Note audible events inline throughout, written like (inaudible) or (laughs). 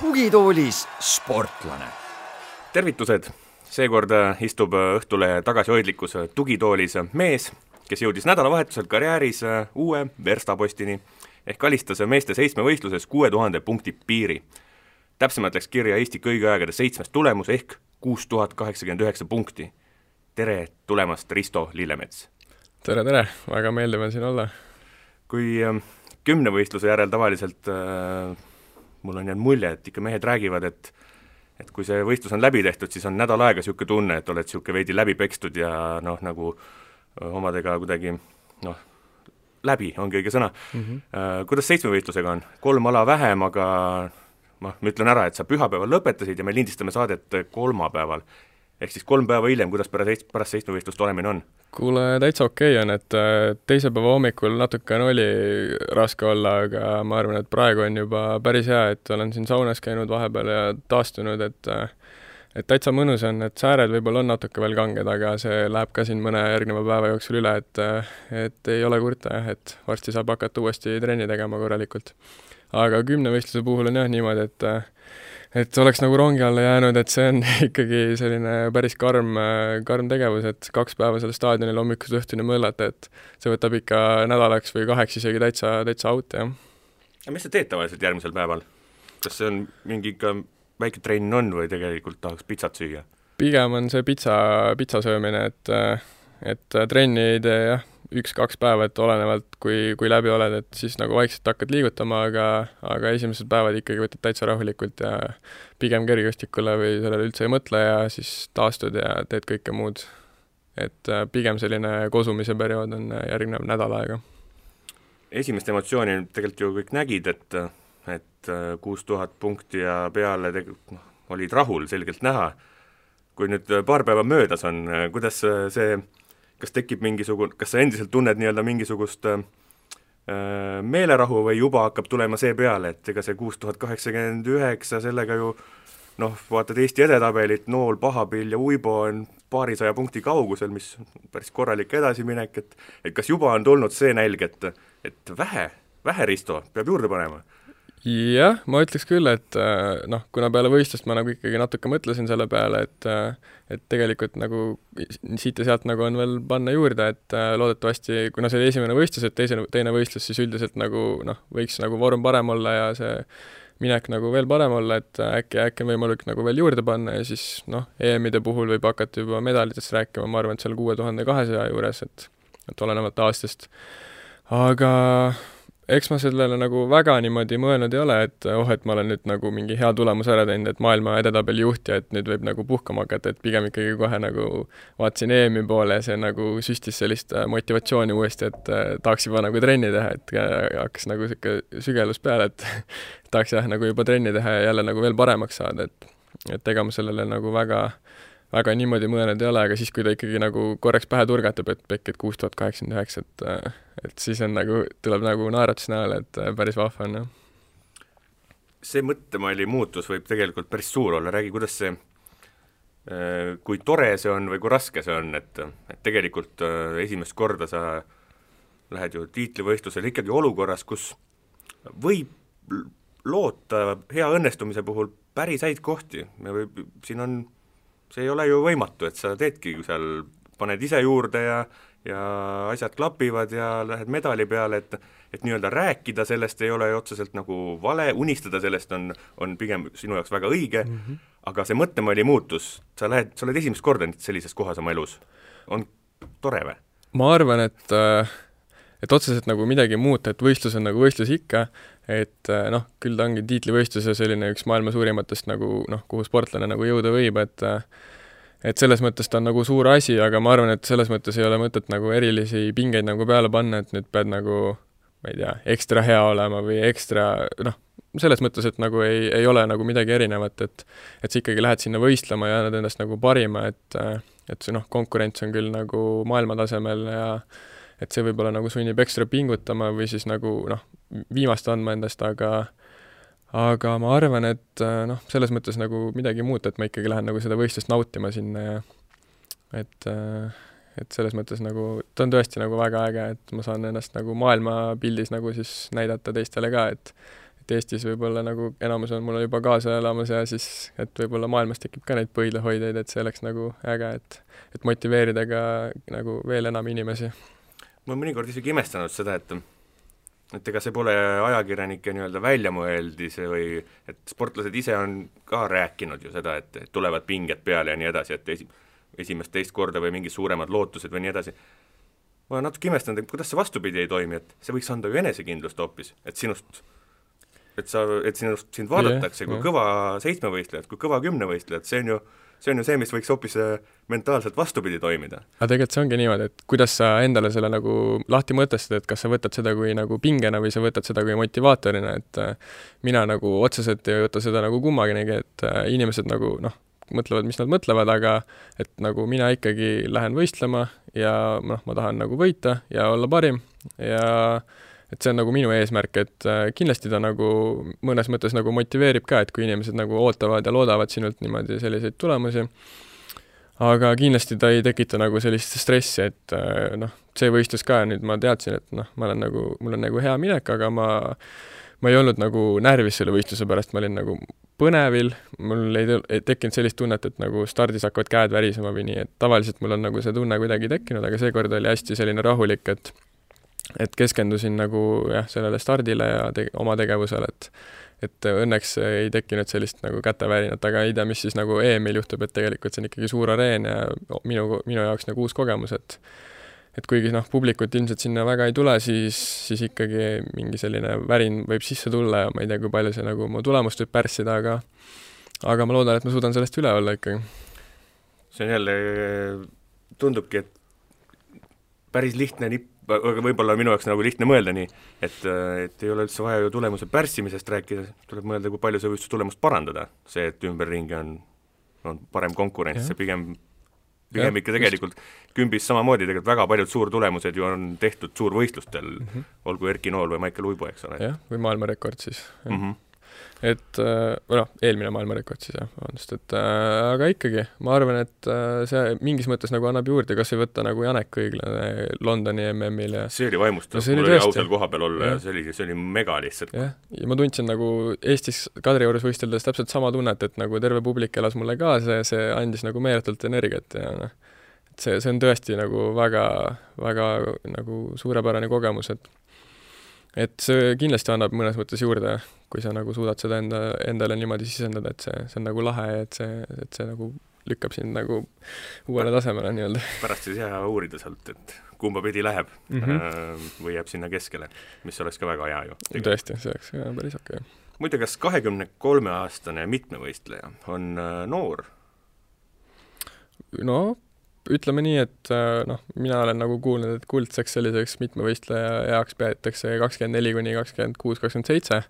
tugitoolis sportlane. tervitused, seekord istub Õhtulehe tagasihoidlikus tugitoolis mees, kes jõudis nädalavahetusel karjääris uue verstapostini ehk alistas meeste seitsmevõistluses kuue tuhande punkti piiri. Täpsemalt läks kirja Eesti kõigi aegade seitsmes tulemus ehk kuus tuhat kaheksakümmend üheksa punkti. tere tulemast, Risto Lillemets! tere, tere, väga meeldiv on siin olla. kui kümnevõistluse järel tavaliselt äh, mul on jäänud mulje, et ikka mehed räägivad, et et kui see võistlus on läbi tehtud, siis on nädal aega niisugune tunne, et oled niisugune veidi läbi pekstud ja noh, nagu omadega kuidagi noh, läbi ongi õige sõna mm. -hmm. Kuidas seitsmevõistlusega on? kolm ala vähem, aga noh, ma ütlen ära, et sa pühapäeval lõpetasid ja me lindistame saadet kolmapäeval. ehk siis kolm päeva hiljem, kuidas pärast, pärast seitsmevõistlust olemine on? kuule, täitsa okei okay on, et äh, teise päeva hommikul natukene oli raske olla, aga ma arvan, et praegu on juba päris hea, et olen siin saunas käinud vahepeal ja taastunud, et äh, et täitsa mõnus on, et sääred võib-olla on natuke veel kanged, aga see läheb ka siin mõne järgneva päeva jooksul üle, et et ei ole kurta jah, et varsti saab hakata uuesti trenni tegema korralikult. Aga kümnevõistluse puhul on jah niimoodi, et et oleks nagu rongi alla jäänud, et see on (laughs) ikkagi selline päris karm, karm tegevus, et kaks päeva seal staadionil hommikust õhtuni möllata, et see võtab ikka nädalaks või kaheks isegi täitsa, täitsa out, jah. aga mis sa teed tavaliselt järgmisel päeval? kas see on mingi ikka väike trenn on või tegelikult tahaks pitsat süüa? pigem on see pitsa, pitsa söömine, et, et trenni ei tee jah, üks-kaks päeva, et olenevalt, kui, kui läbi oled, et siis nagu vaikselt hakkad liigutama, aga, aga esimesed päevad ikkagi võtad täitsa rahulikult ja pigem kergejõustikule või sellele üldse ei mõtle ja siis taastud ja teed kõike muud. et pigem selline kosumise periood on järgnev nädal aega. esimest emotsiooni tegelikult ju kõik nägid, et et äh, kuus tuhat punkti ja peale tegelikult noh, olid rahul, selgelt näha. kui nüüd äh, paar päeva möödas on, äh, kuidas see, kas tekib mingisugune, kas sa endiselt tunned nii-öelda mingisugust äh, meelerahu või juba hakkab tulema see peale, et ega see kuus tuhat kaheksakümmend üheksa, sellega ju noh, vaatad Eesti edetabelit, Nool, Pahapill ja Uibo on paarisaja punkti kaugusel, mis päris korralik edasiminek, et et kas juba on tulnud see nälg, et et vähe, vähe Risto, peab juurde panema? Jah, ma ütleks küll, et äh, noh, kuna peale võistlust ma nagu ikkagi natuke mõtlesin selle peale, et äh, et tegelikult nagu siit ja sealt nagu on veel panna juurde, et äh, loodetavasti, kuna see oli esimene võistlus, et teise, teine võistlus, siis üldiselt nagu noh, võiks nagu vorm parem olla ja see minek nagu veel parem olla, et äkki, äkki on võimalik nagu veel juurde panna ja siis noh, EM-ide puhul võib hakata juba medalitest rääkima, ma arvan, et seal kuue tuhande kahesaja juures, et et olenevalt aastast. aga eks ma sellele nagu väga niimoodi mõelnud ei ole, et oh, et ma olen nüüd nagu mingi hea tulemuse ära teinud, et maailma edetabeli juht ja et nüüd võib nagu puhkama hakata, et pigem ikkagi kohe nagu vaatasin EM-i poole see nagu süstis sellist äh, motivatsiooni uuesti, et äh, tahaks juba nagu trenni teha, et äh, hakkas nagu niisugune sügelus peale, et (laughs) tahaks jah, nagu juba trenni teha ja jälle nagu veel paremaks saada, et et ega ma sellele nagu väga väga niimoodi mõelnud ei ole, aga siis, kui ta ikkagi nagu korraks pähe turgatab, et pekk, et kuus tuhat kaheksakümmend üheksa, et et siis on nagu, tuleb nagu naeratus näole, et päris vahva on, jah. see mõttemalli muutus võib tegelikult päris suur olla, räägi, kuidas see kui tore see on või kui raske see on, et, et tegelikult esimest korda sa lähed ju tiitlivõistlusele ikkagi olukorras, kus võib loota hea õnnestumise puhul päris häid kohti, siin on see ei ole ju võimatu, et sa teedki seal, paned ise juurde ja ja asjad klapivad ja lähed medali peale, et et nii-öelda rääkida sellest ei ole ju otseselt nagu vale, unistada sellest on, on pigem sinu jaoks väga õige mm, -hmm. aga see mõttemalli muutus, sa lähed, sa oled esimest korda nüüd sellises kohas oma elus, on tore või? ma arvan, et äh, et otseselt nagu midagi muuta, et võistlus on nagu võistlus ikka, et äh, noh, küll ta ongi tiitlivõistlus ja selline üks maailma suurimatest nagu noh, kuhu sportlane nagu jõuda võib, et äh, et selles mõttes ta on nagu suur asi, aga ma arvan, et selles mõttes ei ole mõtet nagu erilisi pingeid nagu peale panna, et nüüd pead nagu ma ei tea, ekstra hea olema või ekstra noh, selles mõttes, et nagu ei, ei ole nagu midagi erinevat, et et sa ikkagi lähed sinna võistlema ja annad endast nagu parima, et et see noh, konkurents on küll nagu maailmatasemel ja et see võib-olla nagu sunnib ekstra pingutama või siis nagu noh, viimast andma endast, aga aga ma arvan, et äh, noh, selles mõttes nagu midagi ei muutu, et ma ikkagi lähen nagu seda võistlust nautima sinna ja et äh, et selles mõttes nagu, ta on tõesti nagu väga äge, et ma saan ennast nagu maailmapildis nagu siis näidata teistele ka, et et Eestis võib-olla nagu enamus on mul juba kaasa elamas ja siis, et võib-olla maailmas tekib ka neid pöidlahoidjaid, et see oleks nagu äge, et et motiveerida ka nagu veel enam inimesi. Ma olen mõnikord isegi imestanud seda, et et ega see pole ajakirjanike nii-öelda väljamõeldis või et sportlased ise on ka rääkinud ju seda, et, tulevad pinged peale ja nii edasi, et esi-, esimest-teist korda või mingid suuremad lootused või nii edasi. ma olen natuke imestanud, et kuidas see vastupidi ei toimi, et see võiks anda ju enesekindlust hoopis, et sinust et sa, et sinust, sind vaadatakse yeah, kui yeah. kõva seitsmevõistlejat, kui kõva kümnevõistlejat, see on ju see on ju see, mis võiks hoopis äh, mentaalselt vastupidi toimida. aga tegelikult see ongi niimoodi, et kuidas sa endale selle nagu lahti mõtestad, et kas sa võtad seda kui nagu pingena või sa võtad seda kui motivaatorina, et äh, mina nagu otseselt ei võta seda nagu kummaginegi, et äh, inimesed nagu noh, mõtlevad, mis nad mõtlevad, aga et nagu mina ikkagi lähen võistlema ja noh, ma tahan nagu võita ja olla parim ja et see on nagu minu eesmärk, et äh, kindlasti ta nagu mõnes mõttes nagu motiveerib ka, et kui inimesed nagu ootavad ja loodavad sinult niimoodi selliseid tulemusi, aga kindlasti ta ei tekita nagu sellist stressi, et äh, noh, see võistlus ka nüüd ma teadsin, et noh, ma olen nagu, mul on nagu hea minek, aga ma ma ei olnud nagu närvis selle võistluse pärast, ma olin nagu põnevil, mul ei, ei tekkinud sellist tunnet, et nagu stardis hakkavad käed värisema või nii, et tavaliselt mul on nagu see tunne kuidagi tekkinud, aga seekord oli hästi selline rahulik, et et keskendusin nagu jah, sellele stardile ja te-, oma tegevusele, et et õnneks ei tekkinud sellist nagu kätevärinat, aga ei tea, mis siis nagu EM-il juhtub, et tegelikult see on ikkagi suur areen ja minu, minu jaoks nagu uus kogemus, et et kuigi noh, publikut ilmselt sinna väga ei tule, siis, siis ikkagi mingi selline värin võib sisse tulla ja ma ei tea, kui palju see nagu mu tulemust võib pärssida, aga aga ma loodan, et ma suudan sellest üle olla ikkagi. see on jälle, tundubki, et päris lihtne nipp aga võib-olla minu jaoks nagu lihtne mõelda nii, et, et ei ole üldse vaja ju tulemuse pärssimisest rääkida, tuleb mõelda, kui palju see võistlus tulemust parandada, see, et ümberringi on, on parem konkurents, see pigem pigem ja, ikka tegelikult just. kümbis samamoodi, tegelikult väga paljud suurtulemused ju on tehtud suurvõistlustel mm, -hmm. olgu Erki Nool või Maicel Uibo, eks ole. jah, või maailmarekord siis. Mm -hmm et äh, või noh, eelmine maailmarekord siis jah, vabandust, et äh, aga ikkagi, ma arvan, et äh, see mingis mõttes nagu annab juurde, kas ei võta nagu Janek Õiglane Londoni MM-il ja see oli vaimustav no,, mul oli au seal kohapeal olla ja. ja see oli, see oli mega lihtsalt. jah, ja ma tundsin nagu Eestis Kadriorus võisteldes täpselt sama tunnet, et nagu terve publik elas mulle kaasa ja see andis nagu meeletult energiat ja noh, et see, see on tõesti nagu väga, väga nagu suurepärane kogemus, et et see kindlasti annab mõnes mõttes juurde, kui sa nagu suudad seda enda, endale niimoodi sisendada, et see, see on nagu lahe et see, et see nagu lükkab sind nagu uuele tasemele nii-öelda. pärast siis hea uurida sealt, et kumba pidi läheb mm -hmm. või jääb sinna keskele, mis oleks ka väga hea ju. tõesti, see oleks päris okei okay. muide, kas kahekümne kolme aastane mitmevõistleja on äh, noor? no ütleme nii, et äh, noh, mina olen nagu kuulnud, et kuldseks selliseks mitmevõistleja eaks peetakse kakskümmend neli kuni kakskümmend kuus, kakskümmend seitse,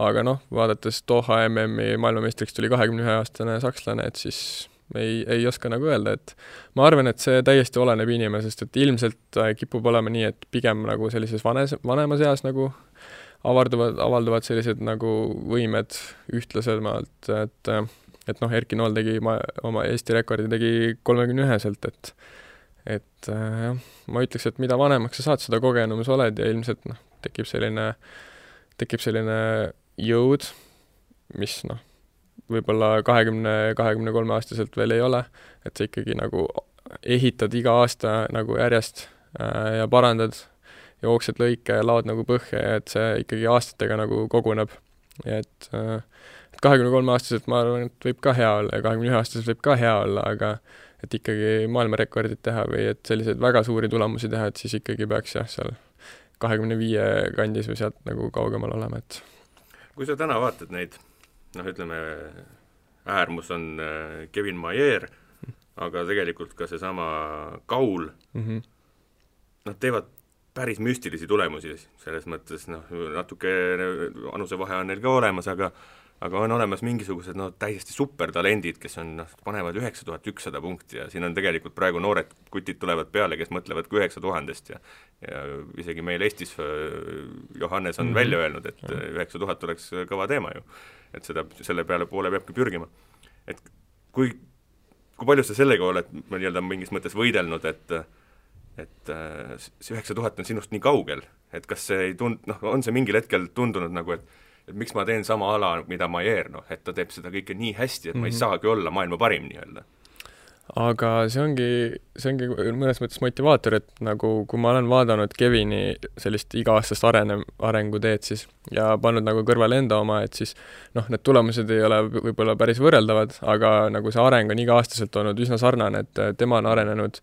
aga noh, vaadates Doha MM-i maailmameistriks tuli kahekümne ühe aastane sakslane, et siis ei, ei oska nagu öelda, et ma arvan, et see täiesti oleneb inimesest, et ilmselt äh, kipub olema nii, et pigem nagu sellises vanes, vanemas eas nagu avarduvad, avalduvad sellised nagu võimed ühtlasemalt, et äh, et noh, Erki Nool tegi ma, oma Eesti rekordi tegi kolmekümne üheselt, et et äh, jah, ma ütleks, et mida vanemaks sa saad, seda kogenum sa oled ja ilmselt noh, tekib selline, tekib selline jõud, mis noh, võib-olla kahekümne, kahekümne kolme aastaselt veel ei ole, et sa ikkagi nagu ehitad iga aasta nagu järjest äh, ja parandad, jooksed lõike ja laod nagu põhja ja et see ikkagi aastatega nagu koguneb. et äh, kahekümne kolme aastaselt ma arvan, et võib ka hea olla ja kahekümne ühe aastaselt võib ka hea olla, aga et ikkagi maailmarekordit teha või et selliseid väga suuri tulemusi teha, et siis ikkagi peaks jah, seal kahekümne viie kandis või sealt nagu kaugemal olema, et kui sa täna vaatad neid, noh, ütleme, äärmus on äh, Kevin Maier, aga tegelikult ka seesama Kaul mm, -hmm. nad teevad päris müstilisi tulemusi, selles mõttes noh, natuke vanusevahe on neil ka olemas, aga aga on olemas mingisugused no täiesti supertalendid, kes on noh, panevad üheksa tuhat ükssada punkti ja siin on tegelikult praegu noored kutid tulevad peale, kes mõtlevad ka üheksa tuhandest ja ja isegi meil Eestis äh, Johannes on mm -hmm. välja öelnud, et üheksa tuhat oleks kõva teema ju. et seda, selle peale poole peabki pürgima. et kui, kui palju sa sellega oled nii-öelda mingis mõttes võidelnud, et et äh, see üheksa tuhat on sinust nii kaugel, et kas see ei tund-, noh, on see mingil hetkel tundunud nagu, et et miks ma teen sama ala, mida Maier, noh, et ta teeb seda kõike nii hästi, et mm -hmm. ma ei mhm. saagi olla maailma parim nii-öelda aga see ongi, see ongi mõnes mõttes motivaator, et nagu kui ma olen vaadanud Kevini sellist iga-aastast arene, arenguteed siis ja pannud nagu kõrvale enda oma, et siis noh, need tulemused ei ole võib-olla päris võrreldavad, aga nagu see areng on iga-aastaselt olnud üsna sarnane, et tema on arenenud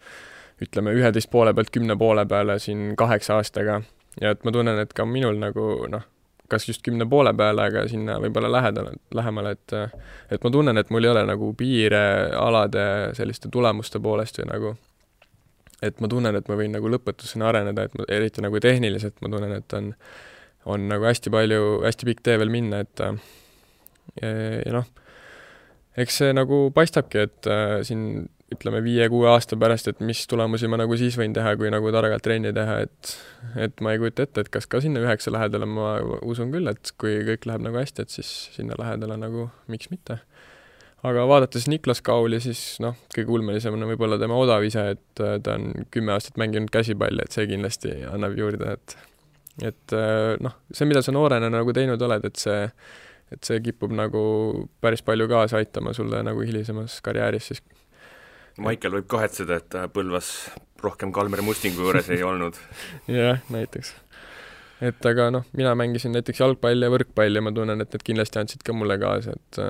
ütleme, üheteist poole pealt kümne poole peale siin kaheksa aastaga ja et ma tunnen, et ka minul nagu noh, kas just kümne poole peale, aga sinna võib-olla lähedale, lähemale, et et ma tunnen, et mul ei ole nagu piire alade selliste tulemuste poolest või nagu et ma tunnen, et ma võin nagu lõpetuseni areneda, et ma, eriti nagu tehniliselt ma tunnen, et on on nagu hästi palju, hästi pikk tee veel minna, et ja, ja noh, eks see nagu paistabki, et äh, siin ütleme, viie-kuue aasta pärast, et mis tulemusi ma nagu siis võin teha, kui nagu targalt trenni teha, et et ma ei kujuta ette, et kas ka sinna üheksa lähedale, ma usun küll, et kui kõik läheb nagu hästi, et siis sinna lähedale nagu miks mitte. aga vaadates Niklas Kauli, siis noh, kõige ulmelisem on võib-olla tema odav ise, et äh, ta on kümme aastat mänginud käsipalli, et see kindlasti annab juurde, et et äh, noh, see, mida sa noorena nagu teinud oled, et see et see kipub nagu päris palju kaasa aitama sulle nagu hilisemas karjääris siis Maicel võib kahetseda, et ta Põlvas rohkem Kalmer Mustingu juures ei (laughs) olnud. jah, näiteks. et aga noh, mina mängisin näiteks jalgpalli ja võrkpalli ja ma tunnen, et need kindlasti andsid ka mulle kaasa, et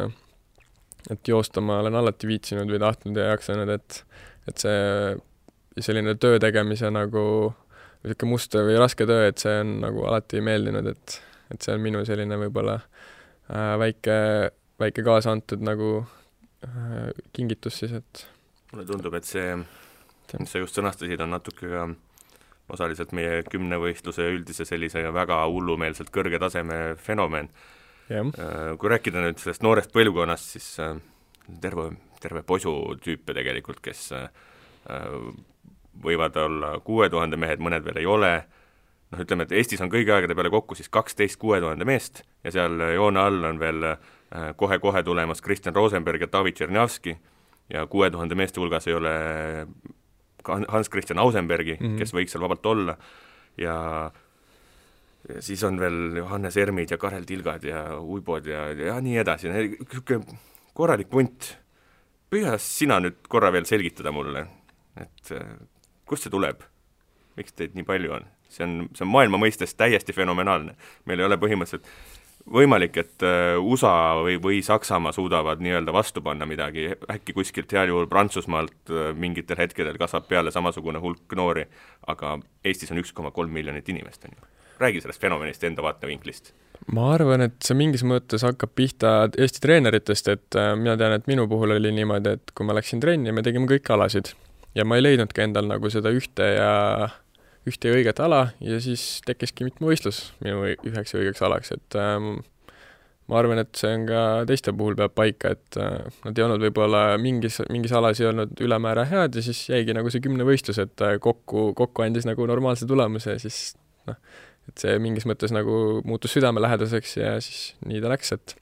et joosta ma olen alati viitsinud või tahtnud ja jaksanud, et et see selline töö tegemise nagu niisugune must või raske töö, et see on nagu alati meeldinud, et et see on minu selline võib-olla äh, väike, väike kaasa antud nagu äh, kingitus siis, et mulle tundub, et see, mis sa just sõnastasid, on natuke ka osaliselt meie kümnevõistluse üldise sellise väga hullumeelselt kõrge taseme fenomen. Äh, kui rääkida nüüd sellest noorest põlvkonnast, siis äh, terve, terve posu tüüpe tegelikult, kes äh, võivad olla kuue tuhande mehed, mõned veel ei ole, noh, ütleme, et Eestis on kõigi aegade peale kokku siis kaksteist kuue tuhande meest ja seal joone all on veel kohe-kohe tulemas Kristjan Rosenberg ja David Tšernjavski ja kuue tuhande meeste hulgas ei ole Hans-Christian Ausenbergi mm, -hmm. kes võiks seal vabalt olla, ja ja siis on veel Johannes Ermid ja Karel Tilgad ja Uibod ja, ja nii edasi, niisugune korralik punt. püüa sina nüüd korra veel selgitada mulle, et kust see tuleb? miks teid nii palju on? see on, see on maailma mõistes täiesti fenomenaalne. meil ei ole põhimõtteliselt võimalik, et äh, USA või, või Saksamaa suudavad nii-öelda vastu panna midagi, äkki kuskilt heal juhul Prantsusmaalt äh, mingitel hetkedel kasvab peale samasugune hulk noori, aga Eestis on üks koma kolm miljonit inimest, on ju. räägi sellest fenomenist enda vaatevinklist. ma arvan, et see mingis mõttes hakkab pihta Eesti treeneritest, et äh, mina tean, et minu puhul oli niimoodi, et kui ma läksin trenni, me tegime kõiki alasid ja ma ei leidnudki endal nagu seda ühte ja ühte ja õiget ala ja siis tekkiski mitmevõistlus minu üheks õigeks alaks, et ähm, ma arvan, et see on ka teiste puhul peab paika, et äh, nad ei olnud võib-olla mingis, mingis alas ei olnud ülemäära head ja siis jäigi nagu see kümnevõistlus, et äh, kokku, kokku andis nagu normaalse tulemuse ja siis noh, et see mingis mõttes nagu muutus südamelähedaseks ja siis nii ta läks, et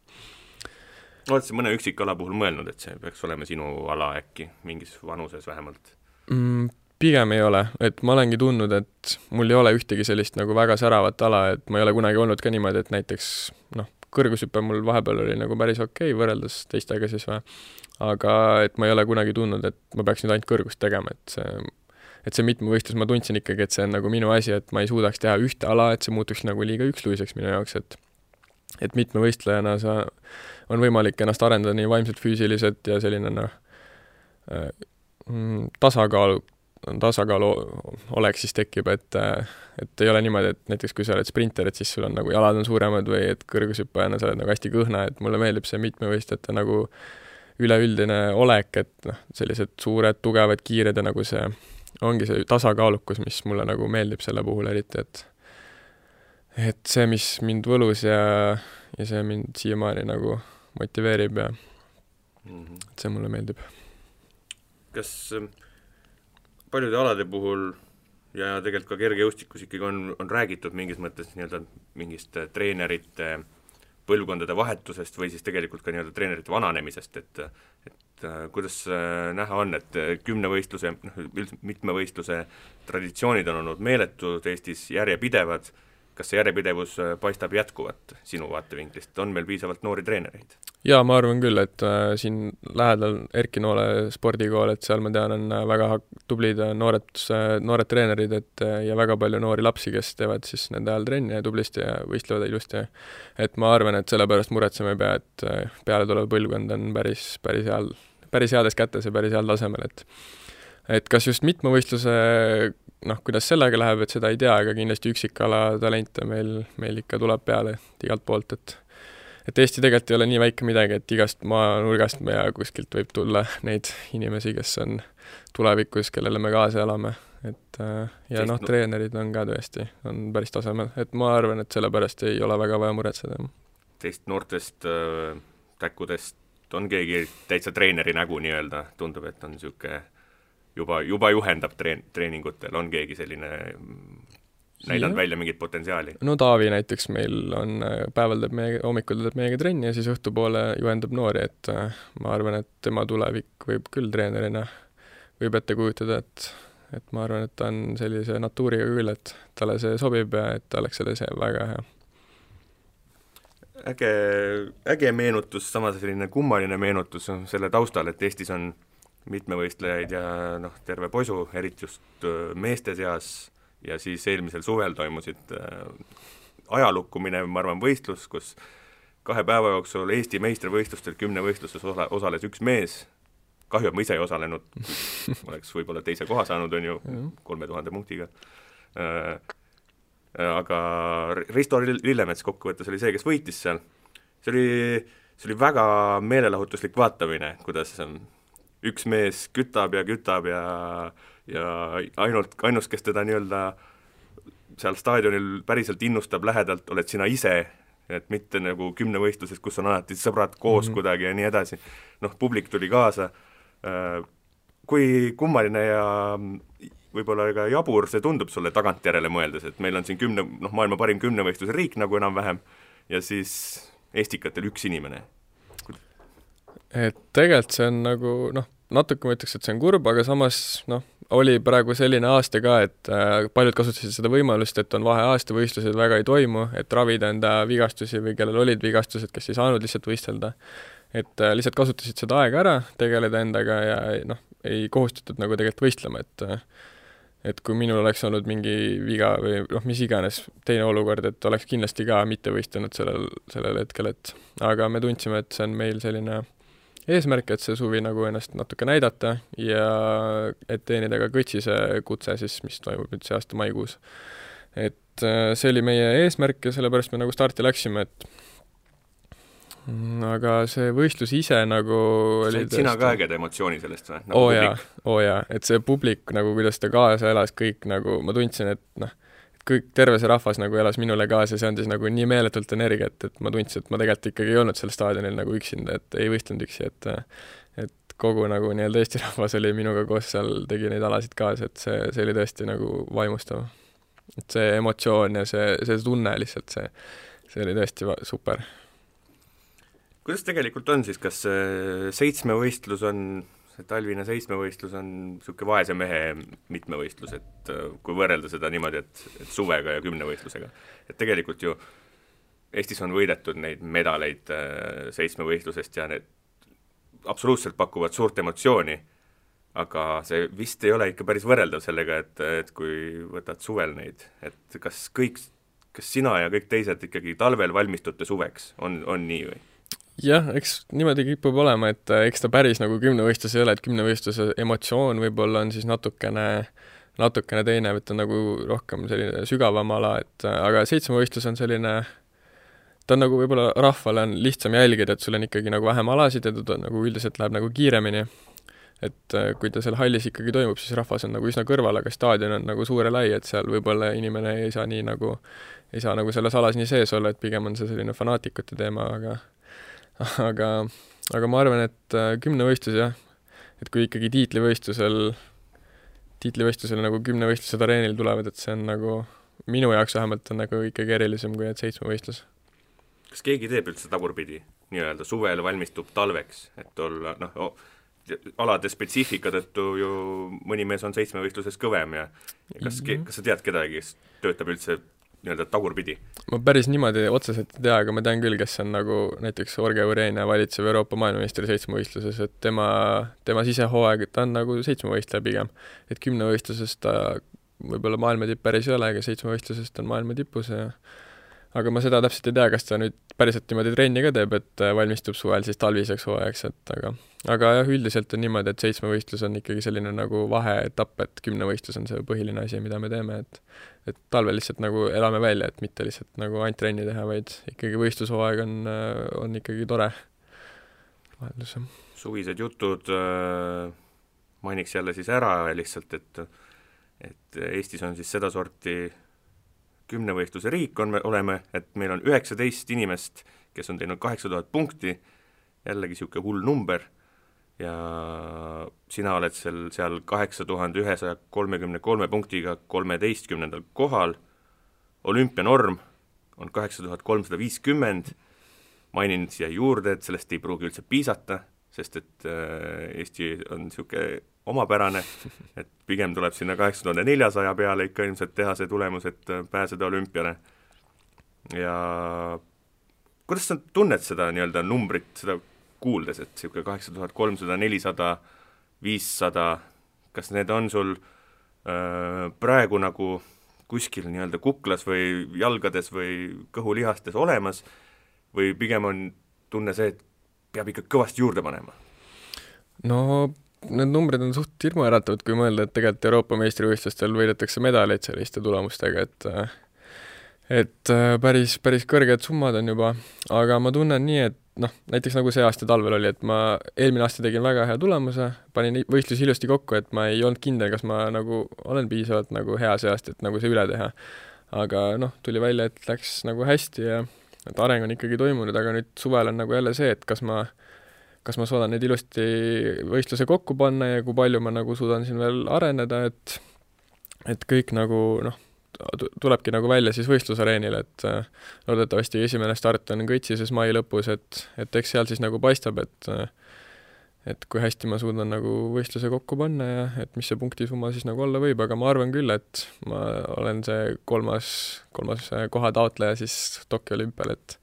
oled sa mõne üksikala puhul mõelnud, et see peaks olema sinu ala äkki, mingis vanuses vähemalt mm,? Pigem ei ole, et ma olengi tundnud, et mul ei ole ühtegi sellist nagu väga säravat ala, et ma ei ole kunagi olnud ka niimoodi, et näiteks noh, kõrgushüpe mul vahepeal oli nagu päris okei okay, võrreldes teistega siis või, aga et ma ei ole kunagi tundnud, et ma peaks nüüd ainult kõrgust tegema, et see et see mitmevõistlus, ma tundsin ikkagi, et see on nagu minu asi, et ma ei suudaks teha ühte ala, et see muutuks nagu liiga üksluiseks minu jaoks, et et mitmevõistlejana sa, on võimalik ennast arendada nii vaimselt, füüsiliselt ja selline noh, äh, mm, tasakaalu, tasakaalu olek siis tekib, et et ei ole niimoodi, et näiteks kui sa oled sprinter, et siis sul on nagu jalad on suuremad või et kõrgushüppajana sa oled nagu hästi kõhna, et mulle meeldib see mitmevõistlejate nagu üleüldine olek, et noh, sellised suured, tugevad, kiired ja nagu see, ongi see tasakaalukus, mis mulle nagu meeldib selle puhul eriti, et et see, mis mind võlus ja, ja see mind siiamaani nagu motiveerib ja mm. -hmm. et see mulle meeldib. kas ähm, paljude alade puhul ja tegelikult ka kergejõustikus ikkagi on, on räägitud mingis mõttes nii-öelda mingist äh, treenerite põlvkondade vahetusest või siis tegelikult ka nii-öelda treenerite vananemisest, et et äh, kuidas äh, näha on, et kümnevõistluse, noh, üldiselt mitmevõistluse traditsioonid on olnud meeletud Eestis, järjepidevad, kas see järjepidevus paistab jätkuvat sinu vaatevinklist, on meil piisavalt noori treenereid? jaa, ma arvan küll, et äh, siin lähedal Erki Noole spordikool, et seal ma tean, on äh, väga tublid äh, noored, noored treenerid, et äh, ja väga palju noori lapsi, kes teevad siis nende ajal trenni tublisti ja võistlevad ilusti. et ma arvan, et sellepärast muretsema ei pea, et äh, pealetulev põlvkond on päris, päris heal, päris heades kätes ja päris heal tasemel, et et kas just mitmevõistluse noh, kuidas sellega läheb, et seda ei tea, aga kindlasti üksikala talente meil, meil ikka tuleb peale igalt poolt, et et Eesti tegelikult ei ole nii väike midagi, et igast maanurgast ja kuskilt võib tulla neid inimesi, kes on tulevikus, kellele me kaasa elame, et äh, ja noh, treenerid on ka tõesti, on päris tasemel, et ma arvan, et sellepärast ei ole väga vaja muretseda. Teist noortest äh, täkkudest on keegi täitsa treeneri nägu nii-öelda, tundub, et on niisugune juba, juba juhendab treen-, treeningutel, on keegi selline näidanud välja mingit potentsiaali? no Taavi näiteks meil on, äh, päeval teeb meiega, hommikul teeb meiega trenni ja siis õhtupoole juhendab noori, et äh, ma arvan, et tema tulevik võib küll treenerina, võib ette kujutada, et et ma arvan, et ta on sellise natuuriga küll, et talle see sobib ja et ta oleks selles väga hea. äge, äge meenutus, samas selline kummaline meenutus on selle taustal, et Eestis on mitmevõistlejaid ja noh, terve posu, eriti just äh, meeste seas. Ja siis eelmisel suvel toimusid äh, ajalukku minev, ma arvan, võistlus, kus kahe päeva jooksul Eesti meistrivõistlustel kümnevõistluses osa, osales üks mees, kahju, et ma ise ei osalenud, (laughs) oleks võib-olla teise koha saanud, on ju, kolme tuhande punktiga. Äh,, aga Risto Lillemets kokkuvõttes oli see, kes võitis seal. see oli, see oli väga meelelahutuslik vaatamine, kuidas üks mees kütab ja kütab ja ja ainult, ainus, kes teda nii-öelda seal staadionil päriselt innustab lähedalt, oled sina ise, et mitte nagu kümnevõistluses, kus on alati sõbrad koos mm -hmm. kuidagi ja nii edasi. noh, publik tuli kaasa, äh, kui kummaline ja võib-olla ka jabur see tundub sulle tagantjärele mõeldes, et meil on siin kümne, noh, maailma parim kümnevõistluse riik nagu enam-vähem, ja siis Estikatel üks inimene. Et tegelikult see on nagu noh, natuke ma ütleks, et see on kurb, aga samas noh, oli praegu selline aasta ka, et äh, paljud kasutasid seda võimalust, et on vaheaasta, võistlused väga ei toimu, et ravida enda vigastusi või kellel olid vigastused, kes ei saanud lihtsalt võistelda. et äh, lihtsalt kasutasid seda aega ära, tegeleda endaga ja noh, ei kohustatud nagu tegelikult võistlema, et äh, et kui minul oleks olnud mingi viga või noh, mis iganes teine olukord, et oleks kindlasti ka mitte võistelnud sellel, sellel hetkel, et aga me tundsime, et see on meil selline eesmärk, et see suvi nagu ennast natuke näidata ja et teenida ka Kõtsise kutse siis, mis toimub nüüd see aasta maikuus. et äh, see oli meie eesmärk ja sellepärast me nagu starti läksime, et mm, aga see võistlus ise nagu oli said sina ka ägeda emotsiooni sellest või? nagu oo jaa, oo jaa, et see publik nagu, kuidas ta kaasa elas, kõik nagu, ma tundsin, et noh, kõik, terve see rahvas nagu elas minule kaasa ja see andis nagu nii meeletult energiat, et ma tundsin, et ma tegelikult ikkagi ei olnud seal staadionil nagu üksinda, et ei võistelnud üksi, et et kogu nagu nii-öelda Eesti (laughs) rahvas oli minuga koos seal, tegi neid alasid kaasa, et see, see oli tõesti nagu vaimustav. et see emotsioon ja see, see tunne lihtsalt, see, see oli tõesti super. kuidas tegelikult on siis, kas seitsmevõistlus on see talvine seitsmevõistlus on niisugune vaese mehe mitmevõistlus, et äh, kui võrrelda seda niimoodi, et, et suvega ja kümnevõistlusega. et tegelikult ju Eestis on võidetud neid medaleid äh, seitsmevõistlusest ja need absoluutselt pakuvad suurt emotsiooni, aga see vist ei ole ikka päris võrreldav sellega, et, et kui võtad suvel neid, et kas kõik, kas sina ja kõik teised ikkagi talvel valmistute suveks, on, on nii või? Jah, eks niimoodi kipub olema, et äh, eks ta päris nagu kümnevõistlus ei ole, et kümnevõistluse emotsioon võib-olla on siis natukene, natukene teine, et ta on nagu rohkem selline sügavam ala, et äh, aga seitsmevõistlus on selline, ta on nagu võib-olla rahvale on lihtsam jälgida, et sul on ikkagi nagu vähem alasid ja ta nagu üldiselt läheb nagu kiiremini. et äh, kui ta seal hallis ikkagi toimub, siis rahvas on nagu üsna kõrval, aga staadion on nagu suur ja lai, et seal võib-olla inimene ei saa nii nagu, ei saa nagu selles alas nii sees olla, et pigem on see selline fanaatikute teema, aga (laughs) aga, aga ma arvan, et äh, kümnevõistlus jah, et kui ikkagi tiitlivõistlusel, tiitlivõistlusel nagu kümnevõistlused areenil tulevad, et see on nagu minu jaoks vähemalt on nagu ikkagi erilisem kui et seitsmevõistlus. kas keegi teeb üldse tagurpidi, nii-öelda suvel valmistub talveks, et olla noh oh,, alade spetsiifika tõttu ju mõni mees on seitsmevõistluses kõvem ja kas mm, -hmm. kas sa tead kedagi, kes töötab üldse nii-öelda tagurpidi? ma päris niimoodi otseselt ei tea, aga ma tean küll, kes on nagu näiteks Orge Urenia valitsev Euroopa maailmameistri seitsmevõistluses, et tema, tema sisehooaeg, ta on nagu seitsmevõistleja pigem. et kümnevõistluses ta võib-olla maailma tipp päris ei ole, aga seitsmevõistluses ta on maailma tipus ja aga ma seda täpselt ei tea, kas ta nüüd päriselt niimoodi trenni ka teeb, et äh, valmistub suvel siis talviseks hooajaks, et aga aga jah, üldiselt on niimoodi, et seitsmevõistlus on ikkagi selline nagu vaheetapp, et kümnevõistlus on see põhiline asi, mida me teeme, et et talvel lihtsalt nagu elame välja, et mitte lihtsalt nagu ainult trenni teha, vaid ikkagi võistlushooaeg on, äh, on ikkagi tore vaheldus, jah. suvised jutud äh, mainiks jälle siis ära lihtsalt, et et Eestis on siis sedasorti kümnevõistluse riik on, me oleme, et meil on üheksateist inimest, kes on teinud kaheksa tuhat punkti, jällegi niisugune hull number, ja sina oled seal, seal kaheksa tuhande ühesaja kolmekümne kolme punktiga kolmeteistkümnendal kohal, olümpianorm on kaheksa tuhat kolmsada viiskümmend, mainin siia juurde, et sellest ei pruugi üldse piisata, sest et äh, Eesti on niisugune omapärane, et pigem tuleb sinna kaheksa tuhande neljasaja peale ikka ilmselt teha see tulemus, et äh, pääseda olümpiale. ja kuidas sa tunned seda nii-öelda numbrit, seda kuuldes, et niisugune kaheksa tuhat kolmsada, nelisada, viissada, kas need on sul öö, äh, praegu nagu kuskil nii-öelda kuklas või jalgades või kõhulihastes olemas või pigem on tunne see, et peab ikka kõvasti juurde panema? no need numbrid on suht hirmuäratavad, kui mõelda, et tegelikult Euroopa meistrivõistlustel võidetakse medaleid selliste tulemustega, et et päris, päris kõrged summad on juba, aga ma tunnen nii, et noh, näiteks nagu see aasta talvel oli, et ma eelmine aasta tegin väga hea tulemuse, panin võistlusi ilusti kokku, et ma ei olnud kindel, kas ma nagu olen piisavalt nagu hea see aasta, et nagu see üle teha. aga noh, tuli välja, et läks nagu hästi ja et areng on ikkagi toimunud, aga nüüd suvel on nagu jälle see, et kas ma kas ma suudan nüüd ilusti võistluse kokku panna ja kui palju ma nagu suudan siin veel areneda, et et kõik nagu noh, tulebki nagu välja siis võistlusareenil, et äh, loodetavasti esimene start on Kõitsises mai lõpus, et, et eks seal siis nagu paistab, et äh, et kui hästi ma suudan nagu võistluse kokku panna ja et mis see punktisumma siis nagu olla võib, aga ma arvan küll, et ma olen see kolmas, kolmas koha taotleja siis Tokyo olümpial, et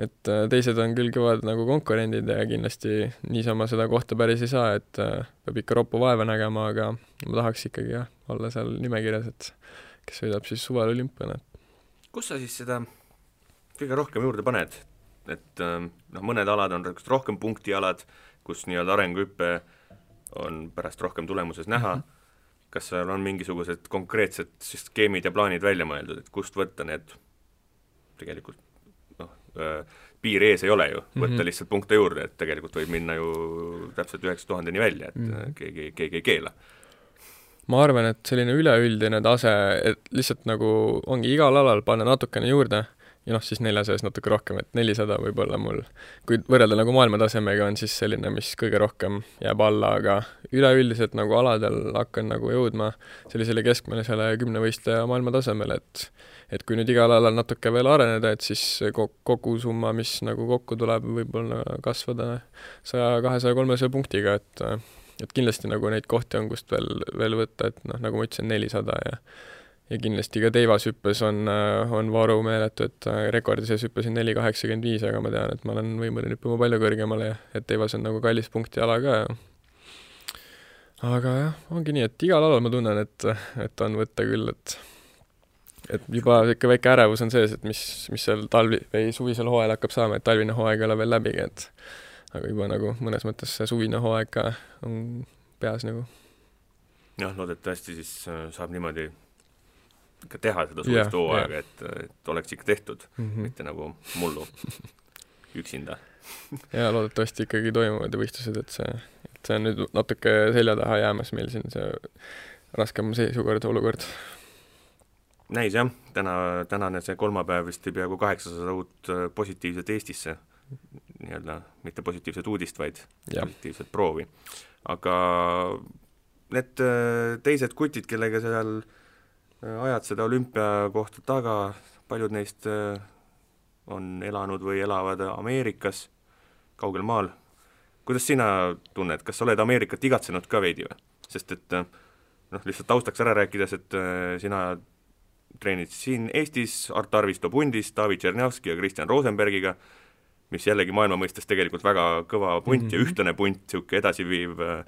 et äh, teised on küll kõvad nagu konkurendid ja kindlasti niisama seda kohta päris ei saa, et äh, peab ikka roppu vaeva nägema, aga ma tahaks ikkagi jah, olla seal nimekirjas, et kes sõidab siis suvel olümpiale. kus sa siis seda kõige rohkem juurde paned? et noh, mõned alad on rohkem punktialad, kus nii-öelda arenguhüpe on pärast rohkem tulemuses näha mm, -hmm. kas seal on mingisugused konkreetsed skeemid ja plaanid välja mõeldud, et kust võtta need tegelikult Äh, piir ees ei ole ju, võtta mm -hmm. lihtsalt punkte juurde, et tegelikult võib minna ju täpselt üheksa tuhandeni välja, et mm -hmm. keegi, keegi ei keela. ma arvan, et selline üleüldine tase, et lihtsalt nagu ongi igal alal panna natukene juurde ja noh, siis neljasajas natuke rohkem, et nelisada võib-olla mul, kui võrrelda nagu maailmatasemega, on siis selline, mis kõige rohkem jääb alla, aga üleüldiselt nagu aladel hakkan nagu jõudma sellisele keskmisele kümnevõistleja maailmatasemele, et et kui nüüd igal alal natuke veel areneda, et siis kogu summa, mis nagu kokku tuleb, võib-olla kasvada saja, kahesaja, kolmesaja punktiga, et et kindlasti nagu neid kohti on, kust veel, veel võtta, et noh, nagu ma ütlesin, nelisada ja ja kindlasti ka teivashüppes on, on varu meeletu, et rekordi sees hüppasin neli kaheksakümmend viis, aga ma tean, et ma olen võimeline hüppama palju kõrgemale ja et teivas on nagu kallis punktiala ka ja aga jah, ongi nii, et igal alal ma tunnen, et, et on võtta küll, et et juba niisugune väike ärevus on sees, et mis, mis seal talvi- või suvisel hooajal hakkab saama, et talvine hooaeg ei ole veel läbigi, et aga juba nagu mõnes mõttes see suvine hooaeg ka on peas nagu. jah, loodetavasti siis äh, saab niimoodi ikka teha seda suvist hooaega, et, et oleks ikka tehtud mm, -hmm. mitte nagu mullu üksinda jaa, loodetavasti ikkagi toimuvad võistlused, et see, et see on nüüd natuke selja taha jäämas meil siin see raskem seisukord, olukord näis jah, täna, tänane see kolmapäev vist peaaegu kaheksasada uut äh, positiivset Eestisse nii-öelda mitte positiivset uudist, vaid Jah. positiivset proovi. aga need äh, teised kutid, kellega seal äh, ajad seda olümpiakohta taga, paljud neist äh, on elanud või elavad Ameerikas, kaugel maal. kuidas sina tunned, kas sa oled Ameerikat igatsenud ka veidi või? sest et äh, noh, lihtsalt taustaks ära rääkides, et äh, sina treenid siin Eestis Art Arvisto pundis, David Tšernjavski ja Kristjan Rosenbergiga, mis jällegi maailma mõistes tegelikult väga kõva punt mm -hmm. ja Mhm. ühtlane punt, niisugune edasiviiv äh,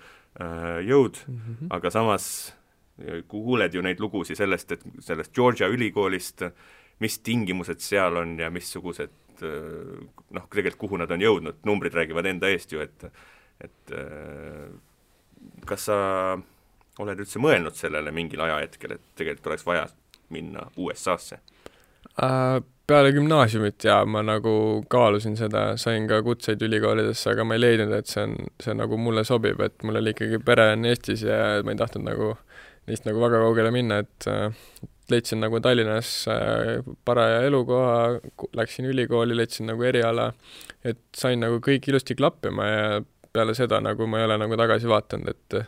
jõud mm. -hmm. aga samas kuuled ju neid lugusid sellest, et sellest Georgia ülikoolist, mis tingimused seal on ja missugused äh, noh, tegelikult kuhu nad on jõudnud, numbrid räägivad enda eest ju, et et äh, kas sa oled üldse mõelnud sellele mingil ajahetkel, et tegelikult oleks vaja minna USA-sse? Äh, peale gümnaasiumit jaa, ma nagu kaalusin seda, sain ka kutseid ülikoolidesse, aga ma ei leidnud, et see on, see nagu mulle sobib, et mul oli ikkagi pere on Eestis ja ma ei tahtnud nagu neist nagu väga kaugele minna, et äh, leidsin nagu Tallinnas äh, paraja elukoha, läksin ülikooli, leidsin nagu eriala, et sain nagu kõik ilusti klappima ja peale seda nagu ma ei ole nagu tagasi vaadanud, et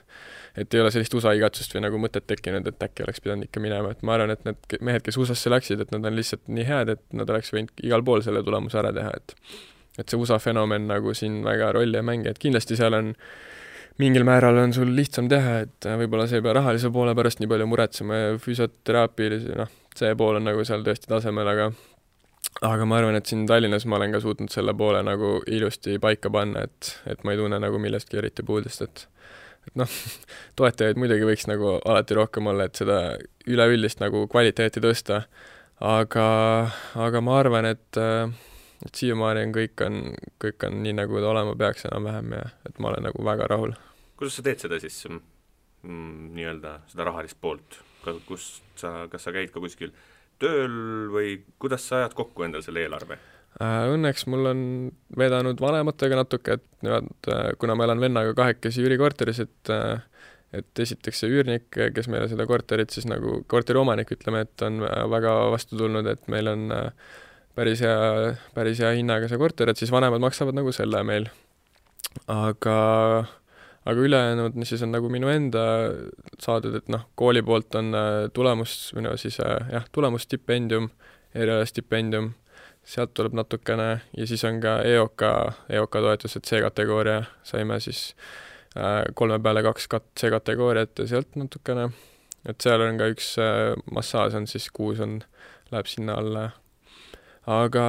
et ei ole sellist USA igatsust või nagu mõtet tekkinud, et äkki oleks pidanud ikka minema, et ma arvan, et need mehed, kes USA-sse läksid, et nad on lihtsalt nii head, et nad oleks võinud igal pool selle tulemuse ära teha, et et see USA fenomen nagu siin väga rolli ei mängi, et kindlasti seal on mingil määral on sul lihtsam teha, et võib-olla sa ei pea rahalise poole pärast nii palju muretsema ja füsioteraapialise, noh, see pool on nagu seal tõesti tasemel, aga aga ma arvan, et siin Tallinnas ma olen ka suutnud selle poole nagu ilusti paika panna, et, et ma ei tunne nagu millestki eriti puudust, et et noh, (laughs) toetajaid muidugi võiks nagu alati rohkem olla, et seda üleüldist nagu kvaliteeti tõsta, aga, aga ma arvan, et et siiamaani on kõik on, kõik on nii, nagu ta olema peaks enam-vähem ja et ma olen nagu väga rahul. kuidas sa teed seda siis mm, nii-öelda, seda rahalist poolt, kus sa, kas sa käid ka kuskil tööl või kuidas sa ajad kokku endal selle eelarve? Äh, Õnneks mul on vedanud vanematega natuke, et nemad, kuna ma elan vennaga kahekesi üürikorteris, et et esiteks see üürnik, kes meile seda korterit siis nagu, korteri omanik, ütleme, et on väga vastu tulnud, et meil on päris hea, päris hea hinnaga see korter, et siis vanemad maksavad nagu selle meil. aga, aga ülejäänud, mis siis on nagu minu enda saadud, et noh, kooli poolt on tulemus, või no siis jah, tulemusstipendium, erialastipendium sealt tuleb natukene ja siis on ka EOK, EOK toetused C-kategooria, saime siis äh, kolme peale kaks kat-, C-kategooriat ja sealt natukene, et seal on ka üks äh, massaaž on siis kuus on, läheb sinna alla. Aga,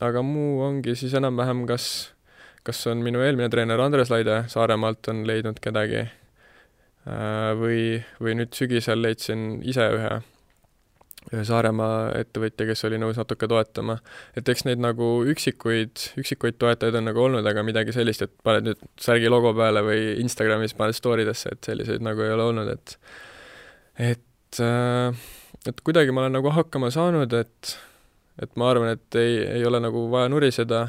aga muu ongi siis enam-vähem kas, kas on minu eelmine treener Andres Laide Saaremaalt on leidnud kedagi äh, või, või nüüd sügisel leidsin ise ühe ühe Saaremaa ettevõtja, kes oli nõus natuke toetama. et eks neid nagu üksikuid, üksikuid toetajaid on nagu olnud, aga midagi sellist, et paned nüüd särgi logo peale või Instagramis paned story desse, et selliseid nagu ei ole olnud, et et, et kuidagi ma olen nagu hakkama saanud, et et ma arvan, et ei, ei ole nagu vaja nuriseda,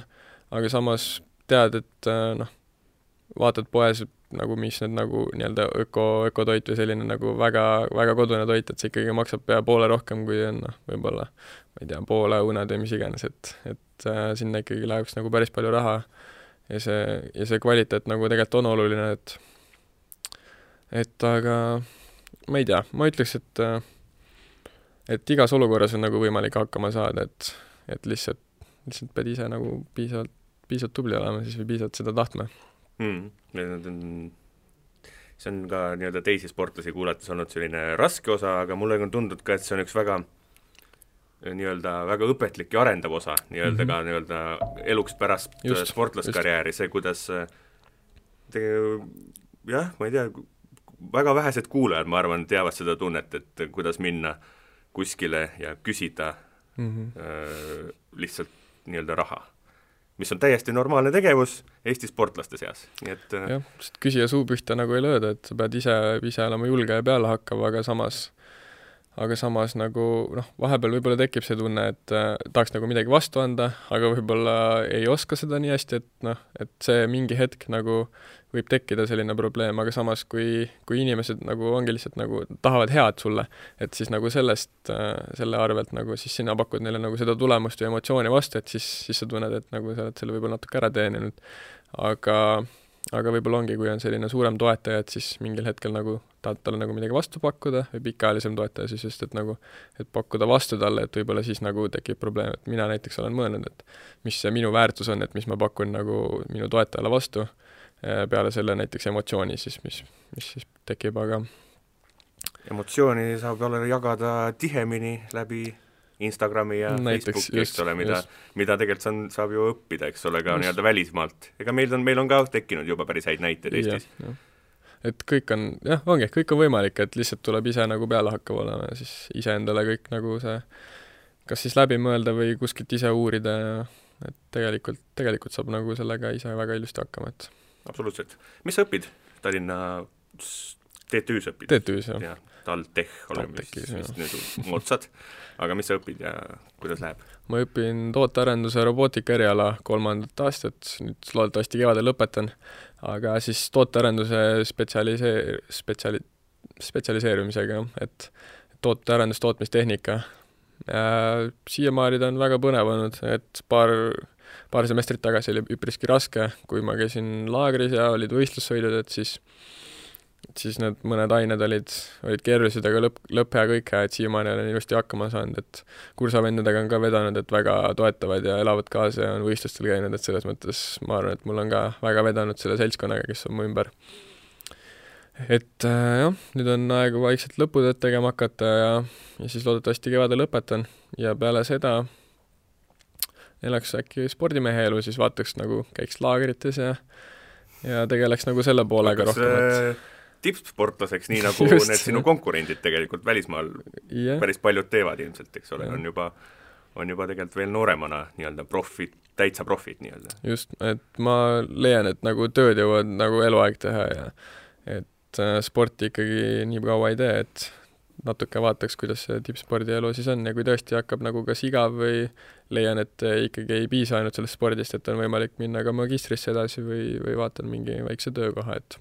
aga samas tead, et noh, vaatad poes, nagu mis need nagu nii-öelda öko, ökotoit või selline nagu väga, väga kodune toit, et see ikkagi maksab pea poole rohkem, kui on noh, võib-olla ma ei tea, poole õunad või mis iganes, et, et äh, sinna ikkagi läheks nagu päris palju raha. Ja see, ja see kvaliteet nagu tegelikult on oluline, et et aga ma ei tea, ma ütleks, et äh, et igas olukorras on nagu võimalik hakkama saada, et, et lihtsalt, lihtsalt pead ise nagu piisavalt, piisavalt tubli olema siis või piisavalt seda tahtma mm,. Need on, see on ka nii-öelda teisi sportlasi kuulates olnud selline raske osa, aga mulle on tundunud ka, et see on üks väga nii-öelda väga õpetlik ja arendav osa nii-öelda mm -hmm. ka nii-öelda eluks pärast just, sportlaskarjääri, see, kuidas te, jah, ma ei tea, väga vähesed kuulajad, ma arvan, teavad seda tunnet, et kuidas minna kuskile ja küsida mm -hmm. äh, lihtsalt nii-öelda raha mis on täiesti normaalne tegevus Eesti sportlaste seas, nii et jah, sest küsija suu pihta nagu ei lööda, et sa pead ise, ise olema julge ja peale hakkav, aga samas aga samas nagu noh, vahepeal võib-olla tekib see tunne, et äh, tahaks nagu midagi vastu anda, aga võib-olla ei oska seda nii hästi, et noh, et see mingi hetk nagu võib tekkida selline probleem, aga samas, kui, kui inimesed nagu ongi lihtsalt nagu tahavad head sulle, et siis nagu sellest äh,, selle arvelt nagu siis sina pakud neile nagu seda tulemust ja emotsiooni vastu, et siis, siis sa tunned, et nagu sa oled selle võib-olla natuke ära teeninud. aga aga võib-olla ongi, kui on selline suurem toetaja, et siis mingil hetkel nagu tahad talle nagu midagi vastu pakkuda või pikaajalisem toetaja siis just, et nagu, et pakkuda vastu talle, et võib-olla siis nagu tekib probleem, et mina näiteks olen mõelnud, et mis see minu väärtus on, et mis ma pakun nagu minu toetajale vastu, eh, peale selle näiteks emotsiooni siis, mis, mis siis tekib, aga emotsiooni saab jälle jagada tihemini läbi Instagrami ja Näiteks, Facebooki, eks ole, mida, mida tegelikult on, saab ju õppida, eks ole, ka nii-öelda välismaalt. ega meil on, meil on ka tekkinud juba päris häid näiteid Eestis. et kõik on, jah, ongi, kõik on võimalik, et lihtsalt tuleb ise nagu peale hakkama olema ja siis iseendale kõik nagu see kas siis läbi mõelda või kuskilt ise uurida ja et tegelikult, tegelikult saab nagu sellega ise väga ilusti hakkama, et absoluutselt. mis sa õpid Tallinna TTÜ-s õpid? TTÜ-s, jah. Ja TalTech oleme vist, vist nüüd moodsad, aga mis sa õpid ja kuidas läheb? ma õpin tootearenduse robootika eriala kolmandat aastat, nüüd loodetavasti kevadel lõpetan, aga siis tootearenduse spetsialisee-, spetsiali-, spetsialiseerumisega, et tootearendus, tootmistehnika. Siiamaani ta on väga põnev olnud, et paar, paar semestrit tagasi oli üpriski raske, kui ma käisin laagris ja olid võistlussõidud, et siis siis need mõned ained olid, olid keerulised, aga lõpp, lõpp hea, kõik hea, et siiamaani olen ilusti hakkama saanud, et kursavendadega on ka vedanud, et väga toetavad ja elavad kaasa ja on võistlustel käinud, et selles mõttes ma arvan, et mul on ka väga vedanud selle seltskonnaga, kes on mu ümber. et äh, jah, nüüd on aeg vaikselt lõputööd tegema hakata ja, ja siis loodetavasti kevadel lõpetan ja peale seda elaks äkki spordimehe elu, siis vaataks nagu, käiks laagrites ja ja tegeleks nagu selle poolega rohkem, et tippsportlaseks, nii (laughs) nagu Just. need sinu konkurendid tegelikult välismaal yeah. päris paljud teevad ilmselt, eks ole yeah., on juba, on juba tegelikult veel nooremana nii-öelda profid, täitsa profid nii-öelda. just, et ma leian, et nagu tööd jõuad nagu eluaeg teha ja et äh, sporti ikkagi nii kaua ei tee, et natuke vaataks, kuidas see tippspordielu siis on ja kui tõesti hakkab nagu kas igav või leian, et ikkagi ei piisa ainult sellest spordist, et on võimalik minna ka magistrisse edasi või, või vaatan mingi väikse töökoha, et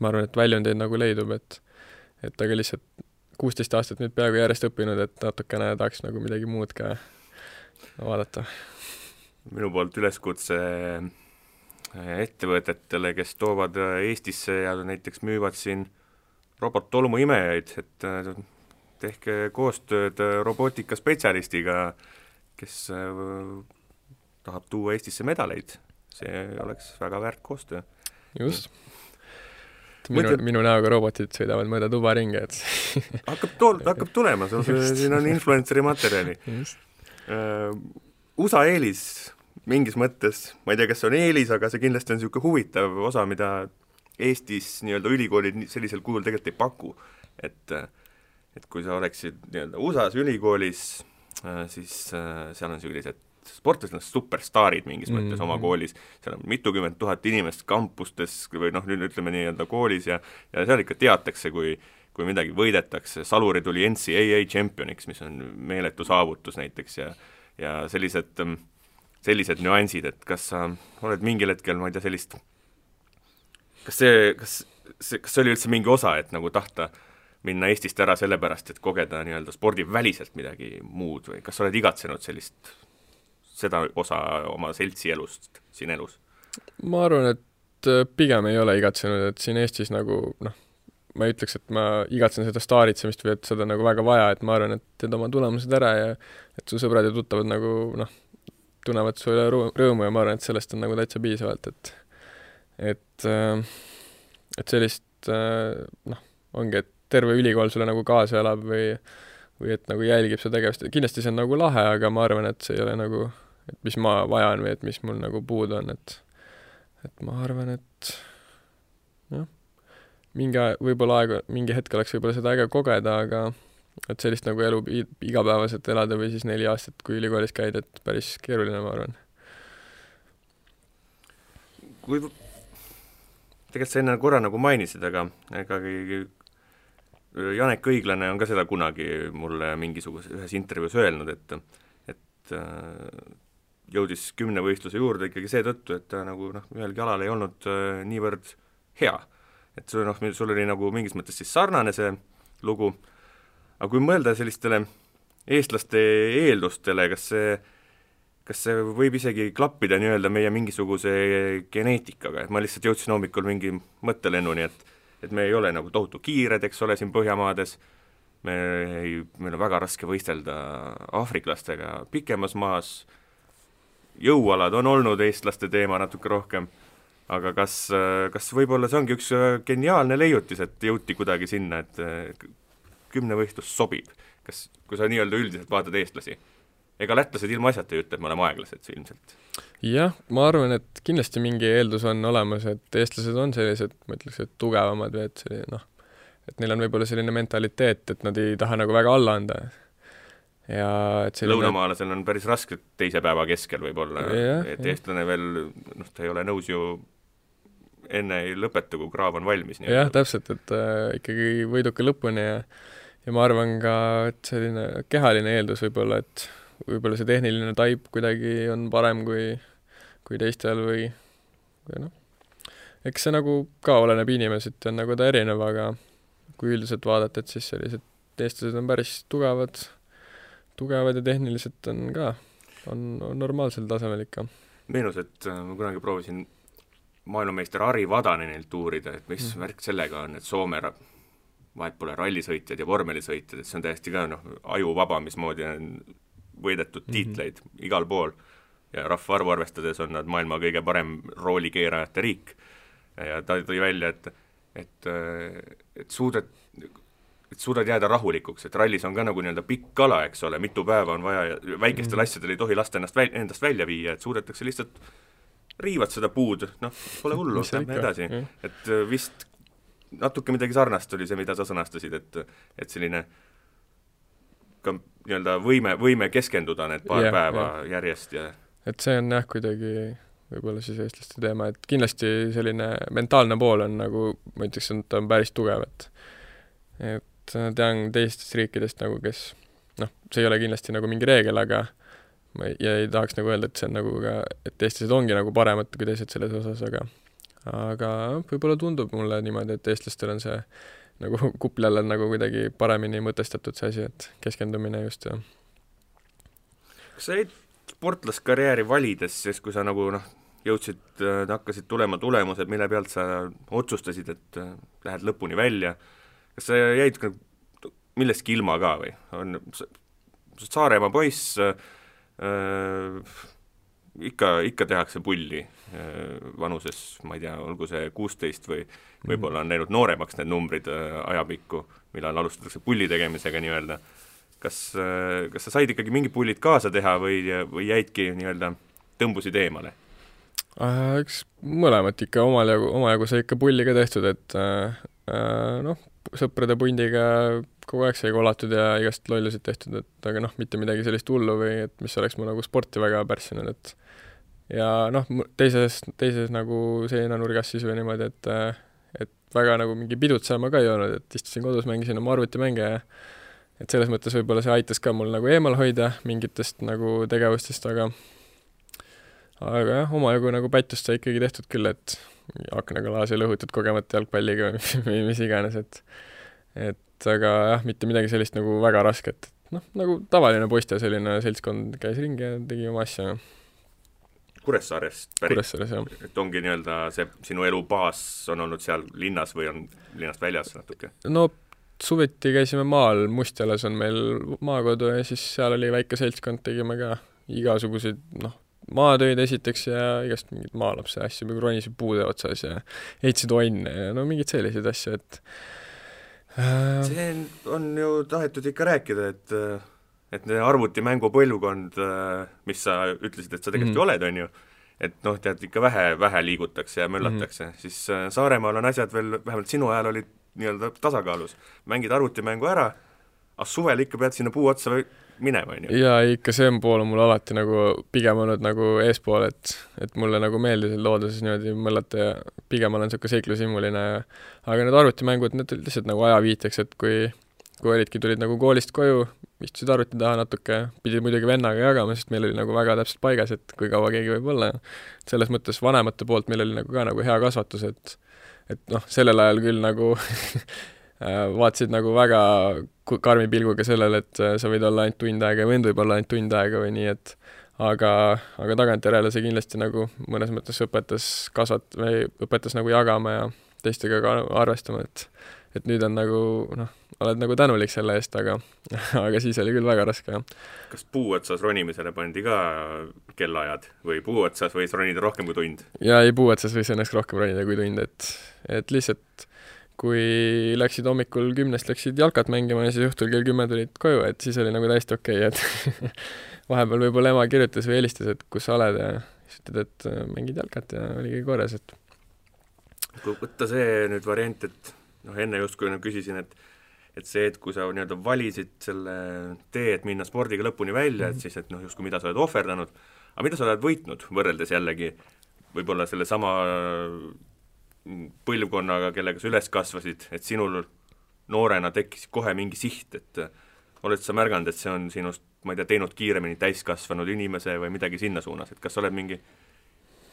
ma arvan, et väljundeid nagu leidub, et et aga lihtsalt kuusteist aastat nüüd peaaegu järjest õppinud, et natukene tahaks nagu midagi muud ka vaadata. minu poolt üleskutse ettevõtetele, kes toovad Eestisse ja näiteks müüvad siin robottolmuimejaid, et äh, tehke koostööd robootikaspetsjalistiga, kes äh, tahab tuua Eestisse medaleid, see oleks väga väärt koostöö. just minu, minu näoga robotid sõidavad mööda tuba ringi, et (laughs) hakkab tool-, hakkab tulema, siin on influenceri materjali. Uh, USA eelis mingis mõttes, ma ei tea, kas see on eelis, aga see kindlasti on niisugune huvitav osa, mida Eestis nii-öelda ülikoolid sellisel kujul tegelikult ei paku. et, et kui sa oleksid nii-öelda USA-s ülikoolis, uh, siis uh, seal on sellised sportlased on superstaarid mingis mõttes mm -hmm. oma mhm. koolis, seal on mitukümmend tuhat inimest kampustes või noh, nüüd ütleme nii-öelda koolis ja ja seal ikka teatakse, kui kui midagi võidetakse, Saluri tuli NCAA tšempioniks, mis on meeletu saavutus näiteks ja ja sellised, sellised nüansid, et kas sa oled mingil hetkel, ma ei tea, sellist kas see, kas see, kas see oli üldse mingi osa, et nagu tahta minna Eestist ära sellepärast, et kogeda nii-öelda spordiväliselt midagi muud või kas sa oled igatsenud sellist seda osa oma seltsi elust siin elus? ma arvan, et äh, pigem ei ole igatsenud, et siin Eestis nagu noh, ma ei ütleks, et ma igatsen seda staaritsemist või et seda nagu väga vaja, et ma arvan, et teed oma tulemused ära ja et su sõbrad ja tuttavad nagu noh, tunnevad su üle rõõmu ja ma arvan, et sellest on nagu täitsa piisavalt, et et, äh, et sellist äh, noh, ongi, et terve ülikool sulle nagu kaasa elab või või et nagu jälgib su tegevust, kindlasti see on nagu lahe, aga ma arvan, et see ei ole nagu et mis ma vajan või et mis mul nagu puudu on, et et ma arvan, et jah, mingi aeg, võib-olla aeg, mingi hetk oleks võib-olla seda äge kogeda, aga et sellist nagu elu igapäevaselt elada või siis neli aastat, kui ülikoolis käid, et päris keeruline, ma arvan. kui tegelikult sa enne korra nagu mainisid, aga ega Janek Õiglane on ka seda kunagi mulle mingisuguse, ühes intervjuus öelnud, et et jõudis kümnevõistluse juurde ikkagi seetõttu, et ta nagu noh, ühelgi alal ei olnud äh, niivõrd hea. et sul noh, sul oli nagu mingis mõttes siis sarnane see lugu, aga kui mõelda sellistele eestlaste eeldustele, kas see kas see võib isegi klappida nii-öelda meie mingisuguse geneetikaga, et ma lihtsalt jõudsin hommikul mingi mõttelennuni, et et me ei ole nagu tohutu kiired, eks ole, siin Põhjamaades, me ei, meil on väga raske võistelda aafriklastega pikemas maas, jõualad on olnud eestlaste teema natuke rohkem, aga kas, kas võib-olla see ongi üks geniaalne leiutis, et jõuti kuidagi sinna, et kümnevõistlus sobib? kas, kui sa nii-öelda üldiselt vaatad eestlasi? ega lätlased ilmaasjata ei ütle, et me oleme aeglased ilmselt? jah, ma arvan, et kindlasti mingi eeldus on olemas, et eestlased on sellised, ma ütleks, et tugevamad või et see noh, et neil on võib-olla selline mentaliteet, et nad ei taha nagu väga alla anda ja et selline lõunamaalasel on päris raske teise päeva keskel võib-olla, et eestlane veel noh, ta ei ole nõus ju enne ei lõpeta, kui kraav on valmis. jah, täpselt, et äh, ikkagi võiduka lõpuni ja ja ma arvan ka, et selline kehaline eeldus võib-olla, et võib-olla see tehniline taip kuidagi on parem kui, kui teistel või, või noh, eks see nagu ka oleneb inimesest, on nagu ta erinev, aga kui üldiselt vaadata, et siis sellised eestlased on päris tugevad tugevad ja tehniliselt on ka, on, on normaalsel tasemel ikka. meenus, et äh, ma kunagi proovisin maailmameister Harri Vadanenilt uurida, et mis mm. värk sellega on, et Soome vahet pole rallisõitjad ja vormelisõitjad, et see on täiesti ka noh, ajuvaba, mismoodi on võidetud mm -hmm. tiitleid igal pool ja rahvaarvu arvestades on nad maailma kõige parem roolikeerajate riik. ja ta tõi välja, et, et, et suudet-, et suudad jääda rahulikuks, et rallis on ka nagu nii-öelda pikk kala, eks ole, mitu päeva on vaja ja väikestel mm. asjadel ei tohi lasta ennast väl-, endast välja viia, et suudetakse lihtsalt riivad seda puud, noh, pole hullu, lähme edasi. et äh, vist natuke midagi sarnast oli see, mida sa sõnastasid, et et selline ka nii-öelda võime, võime keskenduda need paar yeah, päeva yeah. järjest ja et see on jah, kuidagi võib-olla siis eestlaste teema, et kindlasti selline mentaalne pool on nagu, ma ütleks, et ta on päris tugev, et et et tean teistest riikidest nagu, kes noh, see ei ole kindlasti nagu mingi reegel, aga ma ei, ja ei tahaks nagu öelda, et see on nagu ka, et eestlased ongi nagu paremad kui teised selles osas, aga aga võib-olla tundub mulle niimoodi, et eestlastel on see nagu (laughs) kuplal on nagu kuidagi paremini mõtestatud see asi, et keskendumine just ja kas sa jäid sportlaskarjääri valides, siis kui sa nagu noh, jõudsid, hakkasid tulema tulemused, mille pealt sa otsustasid, et äh, lähed lõpuni välja, kas sa jäid ka millestki ilma ka või? on Saaremaa poiss äh,, ikka, ikka tehakse pulli äh, vanuses, ma ei tea, olgu see kuusteist või võib-olla on läinud nooremaks need numbrid äh, ajapikku, millal alustatakse pulli tegemisega nii-öelda. kas äh,, kas sa said ikkagi mingid pullid kaasa teha või, või jäidki nii-öelda, tõmbusid eemale? Äh, eks mõlemat ikka omal jagu, omajagu sai ikka pulli ka tehtud, et äh, äh noh, sõprade pundiga kogu aeg sai kolatud ja igast lollusid tehtud, et aga noh, mitte midagi sellist hullu või et mis oleks mu nagu sporti väga pärssinud, et ja noh, teises, teises nagu seinanurgas siis või niimoodi, et et väga nagu mingi pidutsema ka ei olnud, et istusin kodus, mängisin oma arvutimänge ja et selles mõttes võib-olla see aitas ka mul nagu eemal hoida mingitest nagu tegevustest, aga aga jah, omajagu nagu pättust sai ikkagi tehtud küll, et aknaklaasi lõhutud kogemata jalgpalliga (laughs) või mis iganes, et et aga jah, mitte midagi sellist nagu väga rasket, et noh, nagu tavaline poiste selline seltskond käis ringi ja tegi oma asja. Kuressaarest pärit? Kuressaares, jah. et ongi nii-öelda see sinu elu baas on olnud seal linnas või on linnast väljas natuke? no suviti käisime maal, Mustjalas on meil maakodu ja siis seal oli väike seltskond, tegime ka igasuguseid noh, maatöid esiteks ja igast mingeid maalapse asju, ronisid puude otsas ja ehitasid onne ja no mingeid selliseid asju, et äh... see on ju tahetud ikka rääkida, et et arvutimängu põlvkond, mis sa ütlesid, et sa tegelikult mm. ju oled, on ju, et noh, tead, ikka vähe, vähe liigutakse ja möllatakse mm, -hmm. siis äh, Saaremaal on asjad veel, vähemalt sinu ajal olid nii-öelda tasakaalus. mängid arvutimängu ära, aga suvel ikka pead sinna puu otsa minema, on ju. jaa, ikka see pool on mul alati nagu pigem olnud nagu eespool, et et mulle nagu meeldis looduses niimoodi möllata ja pigem olen niisugune seiklushimuline ja aga need arvutimängud, need olid lihtsalt nagu ajaviiteks, et kui kui olidki, tulid nagu koolist koju, istusid arvuti taha natuke, pidid muidugi vennaga jagama, sest meil oli nagu väga täpselt paigas, et kui kaua keegi võib olla ja selles mõttes vanemate poolt meil oli nagu ka nagu hea kasvatus, et et noh, sellel ajal küll nagu (laughs) vaatasid nagu väga karmi pilguga sellele, et äh, sa võid olla ainult tund aega ja vend võib olla ainult tund aega või nii, et aga, aga tagantjärele see kindlasti nagu mõnes mõttes õpetas kasvat- või õpetas nagu jagama ja teistega ka arvestama, et et nüüd on nagu noh, oled nagu tänulik selle eest, aga (laughs) aga siis oli küll väga raske, jah. kas puu otsas ronimisele pandi ka kellaajad või puu otsas võis ronida rohkem kui tund? jaa, ei puu otsas võis õnneks rohkem ronida kui tund, et et lihtsalt kui läksid hommikul kümnest, läksid jalkat mängima ja siis õhtul kell kümme tulid koju, et siis oli nagu täiesti okei okay,, et (laughs) vahepeal võib-olla ema kirjutas või helistas, et kus sa oled ja siis ütled, et äh, mängid jalkat ja oligi korras, et kui võtta see nüüd variant, et noh, enne justkui nagu küsisin, et et see, et kui sa nii-öelda valisid selle tee, et minna spordiga lõpuni välja et mhm. siis, et noh, justkui mida sa oled ohverdanud, aga mida sa oled võitnud, võrreldes jällegi võib-olla sellesama põlvkonnaga, kellega sa üles kasvasid, et sinul noorena tekkis kohe mingi siht, et oled sa märganud, et see on sinust, ma ei tea, teinud kiiremini täiskasvanud inimese või midagi sinna suunas, et kas sa oled mingi,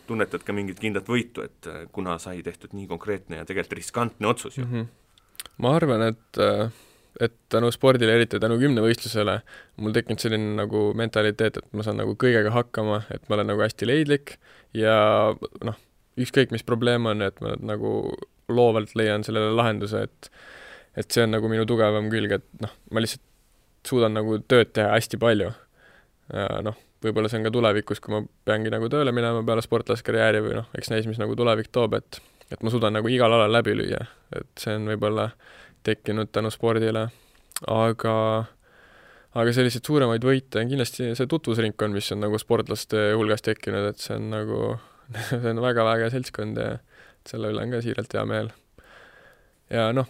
tunnetad ka mingit kindlat võitu, et kuna sai tehtud nii konkreetne ja tegelikult riskantne otsus ju mm? -hmm. ma arvan, et et tänu spordile, eriti tänu kümnevõistlusele, mul tekkinud selline nagu mentaliteet, et ma saan nagu kõigega hakkama, et ma olen nagu hästi leidlik ja noh, ükskõik, mis probleem on, et ma nagu loovalt leian sellele lahenduse, et et see on nagu minu tugevam külg, et noh, ma lihtsalt suudan nagu tööd teha hästi palju. noh, võib-olla see on ka tulevikus, kui ma peangi nagu tööle minema peale sportlaskarjääri või noh, eks näis, mis nagu tulevik toob, et et ma suudan nagu igal alal läbi lüüa, et see on võib-olla tekkinud tänu spordile, aga aga selliseid suuremaid võite on kindlasti see tutvusringkond, mis on nagu sportlaste hulgas tekkinud, et see on nagu (laughs) see on väga-väga äge seltskond ja selle üle on ka siiralt hea meel. ja noh,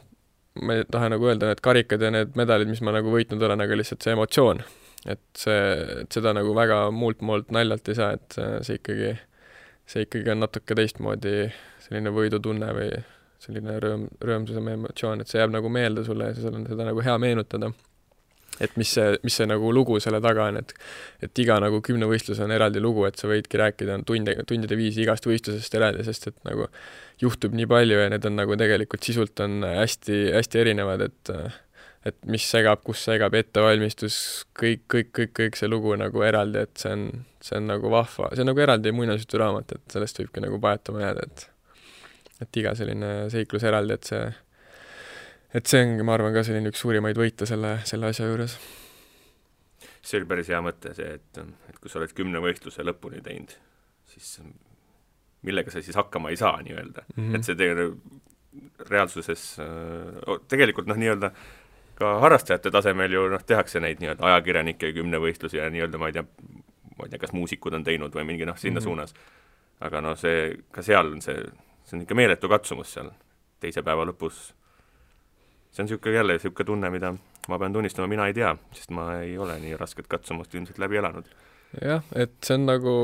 ma ei taha nagu öelda, need karikad ja need medalid, mis ma nagu võitnud olen, aga lihtsalt see emotsioon, et see, et seda nagu väga muult moolt naljalt ei saa, et see ikkagi, see ikkagi on natuke teistmoodi selline võidutunne või selline rõõm, rõõmsuse emotsioon, et see jääb nagu meelde sulle ja sul on seda nagu hea meenutada et mis see, mis see nagu lugu selle taga on, et et iga nagu kümnevõistlus on eraldi lugu, et sa võidki rääkida tunde, tundide viisi igast võistlusest eraldi, sest et nagu juhtub nii palju ja need on nagu tegelikult sisult on hästi, hästi erinevad, et et mis segab, kus segab, ettevalmistus, kõik, kõik, kõik, kõik see lugu nagu eraldi, et see on, see on nagu vahva, see on nagu eraldi muinasjuturaamat, et sellest võibki nagu paetama jääda, et et iga selline seiklus eraldi, et see et see ongi, ma arvan, ka selline üks suurimaid võite selle, selle asja juures. see oli päris hea mõte, see, et, et kui sa oled kümne võistluse lõpuni teinud, siis millega sa siis hakkama ei saa nii-öelda mm, -hmm. et see tegelikult reaalsuses tegelikult noh, nii-öelda ka harrastajate tasemel ju noh, tehakse neid nii-öelda ajakirjanike kümnevõistlusi ja nii-öelda ma ei tea, ma ei tea, kas muusikud on teinud või mingi noh, sinna mm -hmm. suunas. aga noh, see, ka seal on see, see on ikka meeletu katsumus seal teise päeva lõpus see on niisugune jälle niisugune tunne, mida ma pean tunnistama, mina ei tea, sest ma ei ole nii rasket katsumust ilmselt läbi elanud. jah, et see on nagu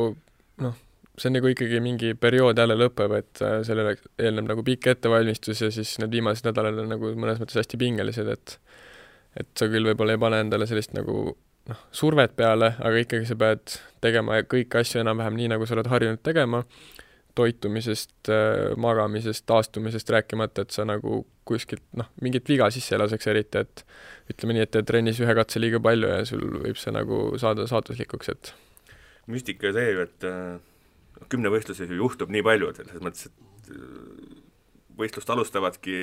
noh, see on nagu ikkagi mingi periood jälle lõpeb, et äh, sellele eelneb nagu pikk ettevalmistus ja siis need viimased nädalad on nagu mõnes mõttes hästi pingelised, et et sa küll võib-olla ei pane endale sellist nagu noh, survet peale, aga ikkagi sa pead tegema kõiki asju enam-vähem nii, nagu sa oled harjunud tegema, toitumisest, äh, magamisest, taastumisest rääkimata, et sa nagu kuskilt noh, mingit viga sisse ei laseks eriti, et ütleme nii, et teed trennis ühe katse liiga palju ja sul võib see nagu saada saatuslikuks, et müstika see ju, et äh, kümnevõistluses ju juhtub nii palju, et selles mõttes, et võistlust alustavadki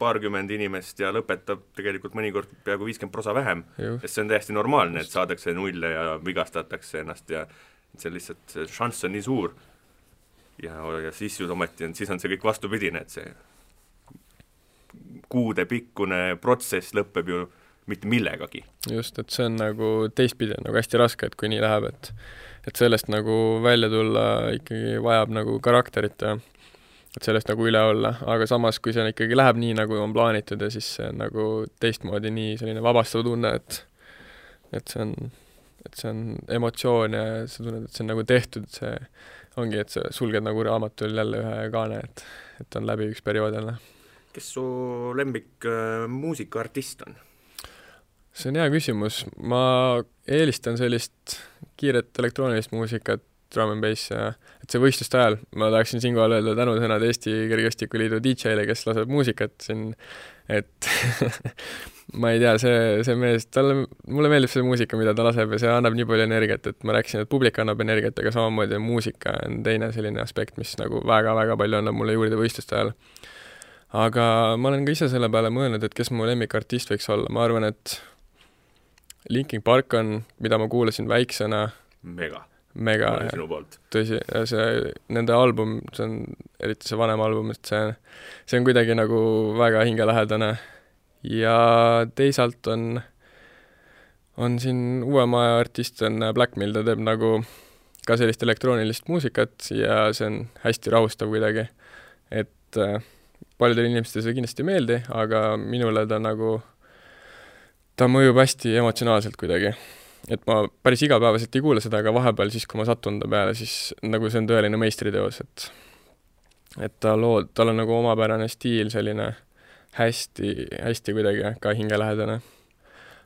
paarkümmend inimest ja lõpetab tegelikult mõnikord peaaegu viiskümmend prosa vähem, sest see on täiesti normaalne, et saadakse nulle ja vigastatakse ennast ja see lihtsalt, see šanss on nii suur ja, ja siis ju ometi on, siis on see kõik vastupidine, et see kuudepikkune protsess lõpeb ju mitte millegagi. just, et see on nagu teistpidi on nagu hästi raske, et kui nii läheb, et et sellest nagu välja tulla ikkagi vajab nagu karakterit ja et sellest nagu üle olla, aga samas, kui see ikkagi läheb nii, nagu on plaanitud ja siis see on nagu teistmoodi nii selline vabastav tunne, et et see on, et see on emotsioon ja sa tunned, et see on nagu tehtud, see ongi, et sa sulged nagu raamatul jälle ühe kaane, et, et on läbi üks periood jälle. kes su lemmik äh, muusikaartist on? see on hea küsimus, ma eelistan sellist kiiret elektroonilist muusikat, drum n bass ja et see võistluste ajal, ma tahaksin siinkohal öelda tänusõnad Eesti Kergejõustikuliidu DJ-le, kes laseb muusikat siin, et (laughs) ma ei tea, see, see mees, talle, mulle meeldib see muusika, mida ta laseb ja see annab nii palju energiat, et ma rääkisin, et publik annab energiat, aga samamoodi muusika on teine selline aspekt, mis nagu väga-väga palju annab mulle juurde võistluste ajal. aga ma olen ka ise selle peale mõelnud, et kes mu lemmikartist võiks olla, ma arvan, et Linkin Park on, mida ma kuulasin väiksena, mega mega sinu poolt. tõsi, see, nende album, see on, eriti see vanem album, et see, see on kuidagi nagu väga hingelähedane. Ja teisalt on, on siin uuema aja artist on Blackmill, ta teeb nagu ka sellist elektroonilist muusikat ja see on hästi rahustav kuidagi. et äh, paljudele inimestele see kindlasti ei meeldi, aga minule ta nagu, ta mõjub hästi emotsionaalselt kuidagi et ma päris igapäevaselt ei kuula seda, aga vahepeal siis, kui ma satun ta peale, siis nagu see on tõeline meistriteos, et et ta loo-, tal on nagu omapärane stiil, selline hästi, hästi kuidagi ka hingelähedane.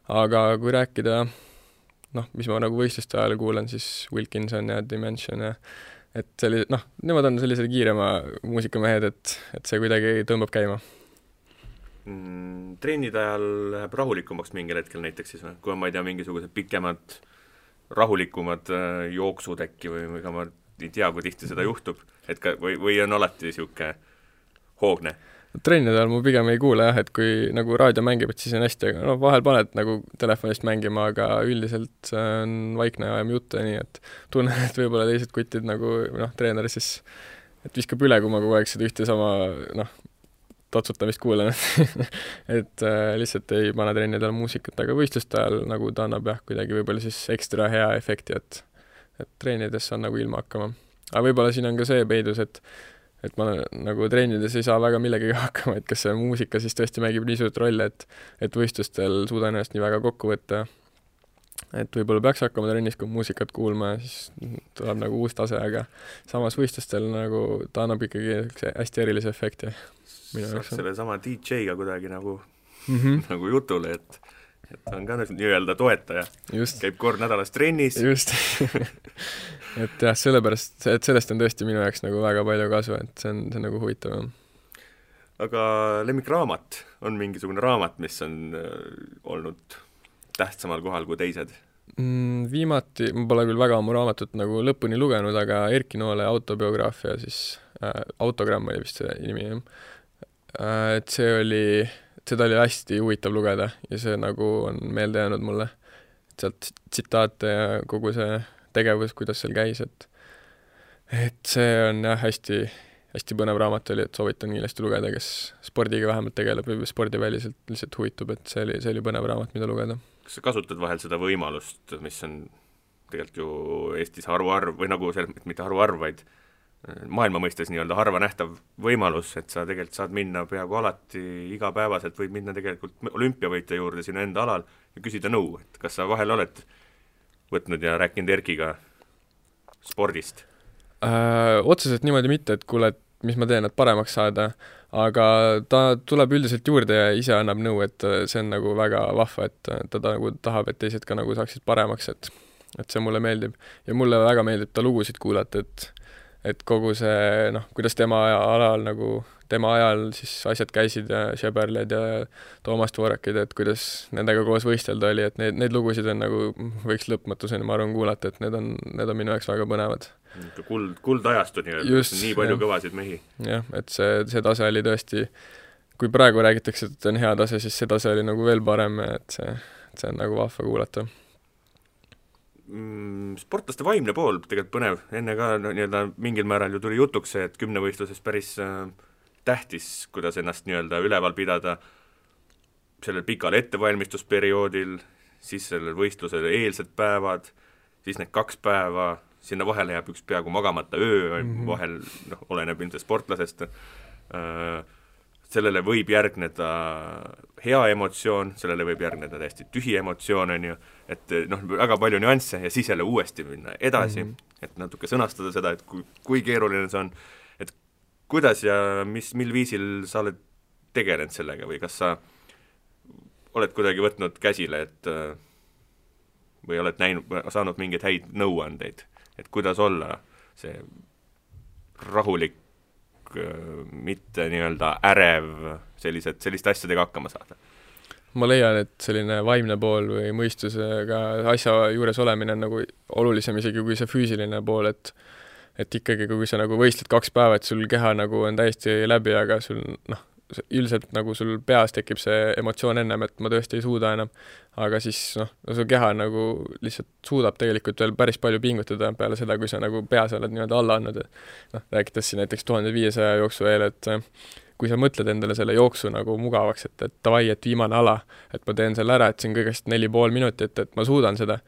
aga kui rääkida noh, mis ma nagu võistluste ajal kuulan, siis Wilkinson ja Dimension ja et selli-, noh, nemad on sellised kiirema muusikamehed, et, et see kuidagi tõmbab käima mm, trennide ajal läheb rahulikumaks mingil hetkel näiteks siis või, kui on, ma ei tea, mingisugused pikemad rahulikumad äh, jooksud äkki või, või ega ma ei tea, kui tihti seda juhtub, et ka, või, või on alati niisugune hoogne? Trennide ajal ma pigem ei kuule jah, et kui nagu raadio mängib, et siis on hästi, aga noh, vahel paned nagu telefonist mängima, aga üldiselt on vaikne, ajame juttu ja nii, et tunnen, et võib-olla teised kutid nagu noh, treener siis et viskab üle, kui ma kogu aeg seda ühte sama noh, tatsutamist kuulan (laughs) et äh, lihtsalt ei pane trennide ajal muusikat, aga võistluste ajal nagu ta annab jah, kuidagi võib-olla siis ekstra hea efekti, et et treenides saan nagu ilma hakkama. aga võib-olla siin on ka see peidus, et et ma nagu treenides ei saa väga millegagi (laughs) hakkama, et kas see muusika siis tõesti mängib nii suurt rolli, et et võistlustel suudan ennast nii väga kokku võtta, et võib-olla peaks hakkama trennis ka muusikat kuulma ja siis tuleb nagu uus tase, aga samas võistlustel nagu ta annab ikkagi niisuguse hästi erilise efekti saab sellesama DJ-ga kuidagi nagu mm, -hmm. (laughs) nagu jutule, et et ta on ka nii-öelda toetaja. käib kord nädalas trennis. just (laughs) et jah, sellepärast, et sellest on tõesti minu jaoks nagu väga palju kasu, et see on, see on nagu huvitav, jah. aga lemmikraamat, on mingisugune raamat, mis on äh, olnud tähtsamal kohal kui teised mm,? Viimati, ma pole küll väga ammu raamatut nagu lõpuni lugenud, aga Erki Noole autobiograafia siis äh,, autogramm oli vist see nimi, jah Äh, et see oli, seda oli hästi huvitav lugeda ja see nagu on meelde jäänud mulle. sealt tsitaate ja kogu see tegevus, kuidas seal käis, et et see on jah, hästi, hästi põnev raamat oli, et soovitan kindlasti lugeda, kes spordiga vähemalt tegeleb või spordiväliselt lihtsalt huvitub, et see oli, see oli põnev raamat, mida lugeda. kas sa kasutad vahel seda võimalust, mis on tegelikult ju Eestis haruharv või nagu mõttes mitte haruharv, vaid maailma mõistes nii-öelda harva nähtav võimalus, et sa tegelikult saad minna peaaegu alati igapäevaselt, võid minna tegelikult olümpiavõitja juurde sinu enda alal ja küsida nõu, et kas sa vahel oled võtnud ja rääkinud Erkiga spordist äh,? Otseselt niimoodi mitte, et kuule, et mis ma teen, et paremaks saada, aga ta tuleb üldiselt juurde ja ise annab nõu, et see on nagu väga vahva, et ta, ta nagu tahab, et teised ka nagu saaksid paremaks, et et see mulle meeldib. ja mulle väga meeldib ta lugusid kuulata, et et kogu see noh, kuidas tema alal nagu, tema ajal siis asjad käisid ja Sheberled ja Toomas Dvorakid, et kuidas nendega koos võistelda oli, et neid, neid lugusid on nagu, võiks lõpmatuseni, ma arvan, kuulata, et need on, need on minu jaoks väga põnevad. niisugune kuld, kuldajastu nii-öelda, nii palju jah. kõvasid mehi. jah, et see, see tase oli tõesti, kui praegu räägitakse, et on hea tase, siis see tase oli nagu veel parem, et see, see on nagu vahva kuulata mm, sportlaste vaimne pool tegelikult põnev, enne ka no nii-öelda mingil määral ju tuli jutuks see, et kümnevõistluses päris äh, tähtis, kuidas ennast nii-öelda üleval pidada sellel pikal ettevalmistusperioodil, siis sellel võistlusel eelsed päevad, siis need kaks päeva, sinna vahele jääb üks peaaegu magamata öö mm. -hmm. vahel noh, oleneb ilmselt sportlasest äh,, sellele võib järgneda hea emotsioon, sellele võib järgneda täiesti tühi emotsioon, on ju, et noh, väga palju nüansse ja siis jälle uuesti minna edasi mm. -hmm. et natuke sõnastada seda, et kui, kui keeruline see on, kuidas ja mis, mil viisil sa oled tegelenud sellega või kas sa oled kuidagi võtnud käsile, et äh, või oled näinud, saanud mingeid häid nõuandeid, et kuidas olla see rahulik, mitte nii-öelda ärev, sellised, selliste asjadega hakkama saada? ma leian, et selline vaimne pool või mõistusega asja juures olemine on nagu olulisem isegi kui see füüsiline pool, et et ikkagi, kui sa nagu võistled kaks päeva, et sul keha nagu on täiesti läbi, aga sul noh, üldiselt nagu sul peas tekib see emotsioon ennem, et ma tõesti ei suuda enam, aga siis noh, su keha nagu lihtsalt suudab tegelikult veel päris palju pingutada peale seda, kui sa nagu peas oled nii-öelda alla andnud, et noh, rääkides siin näiteks tuhande viiesaja jooksu eel, et kui sa mõtled endale selle jooksu nagu mugavaks, et, et davai, et viimane ala, et ma teen selle ära, et see on kõigest neli pool minutit, et ma suudan seda,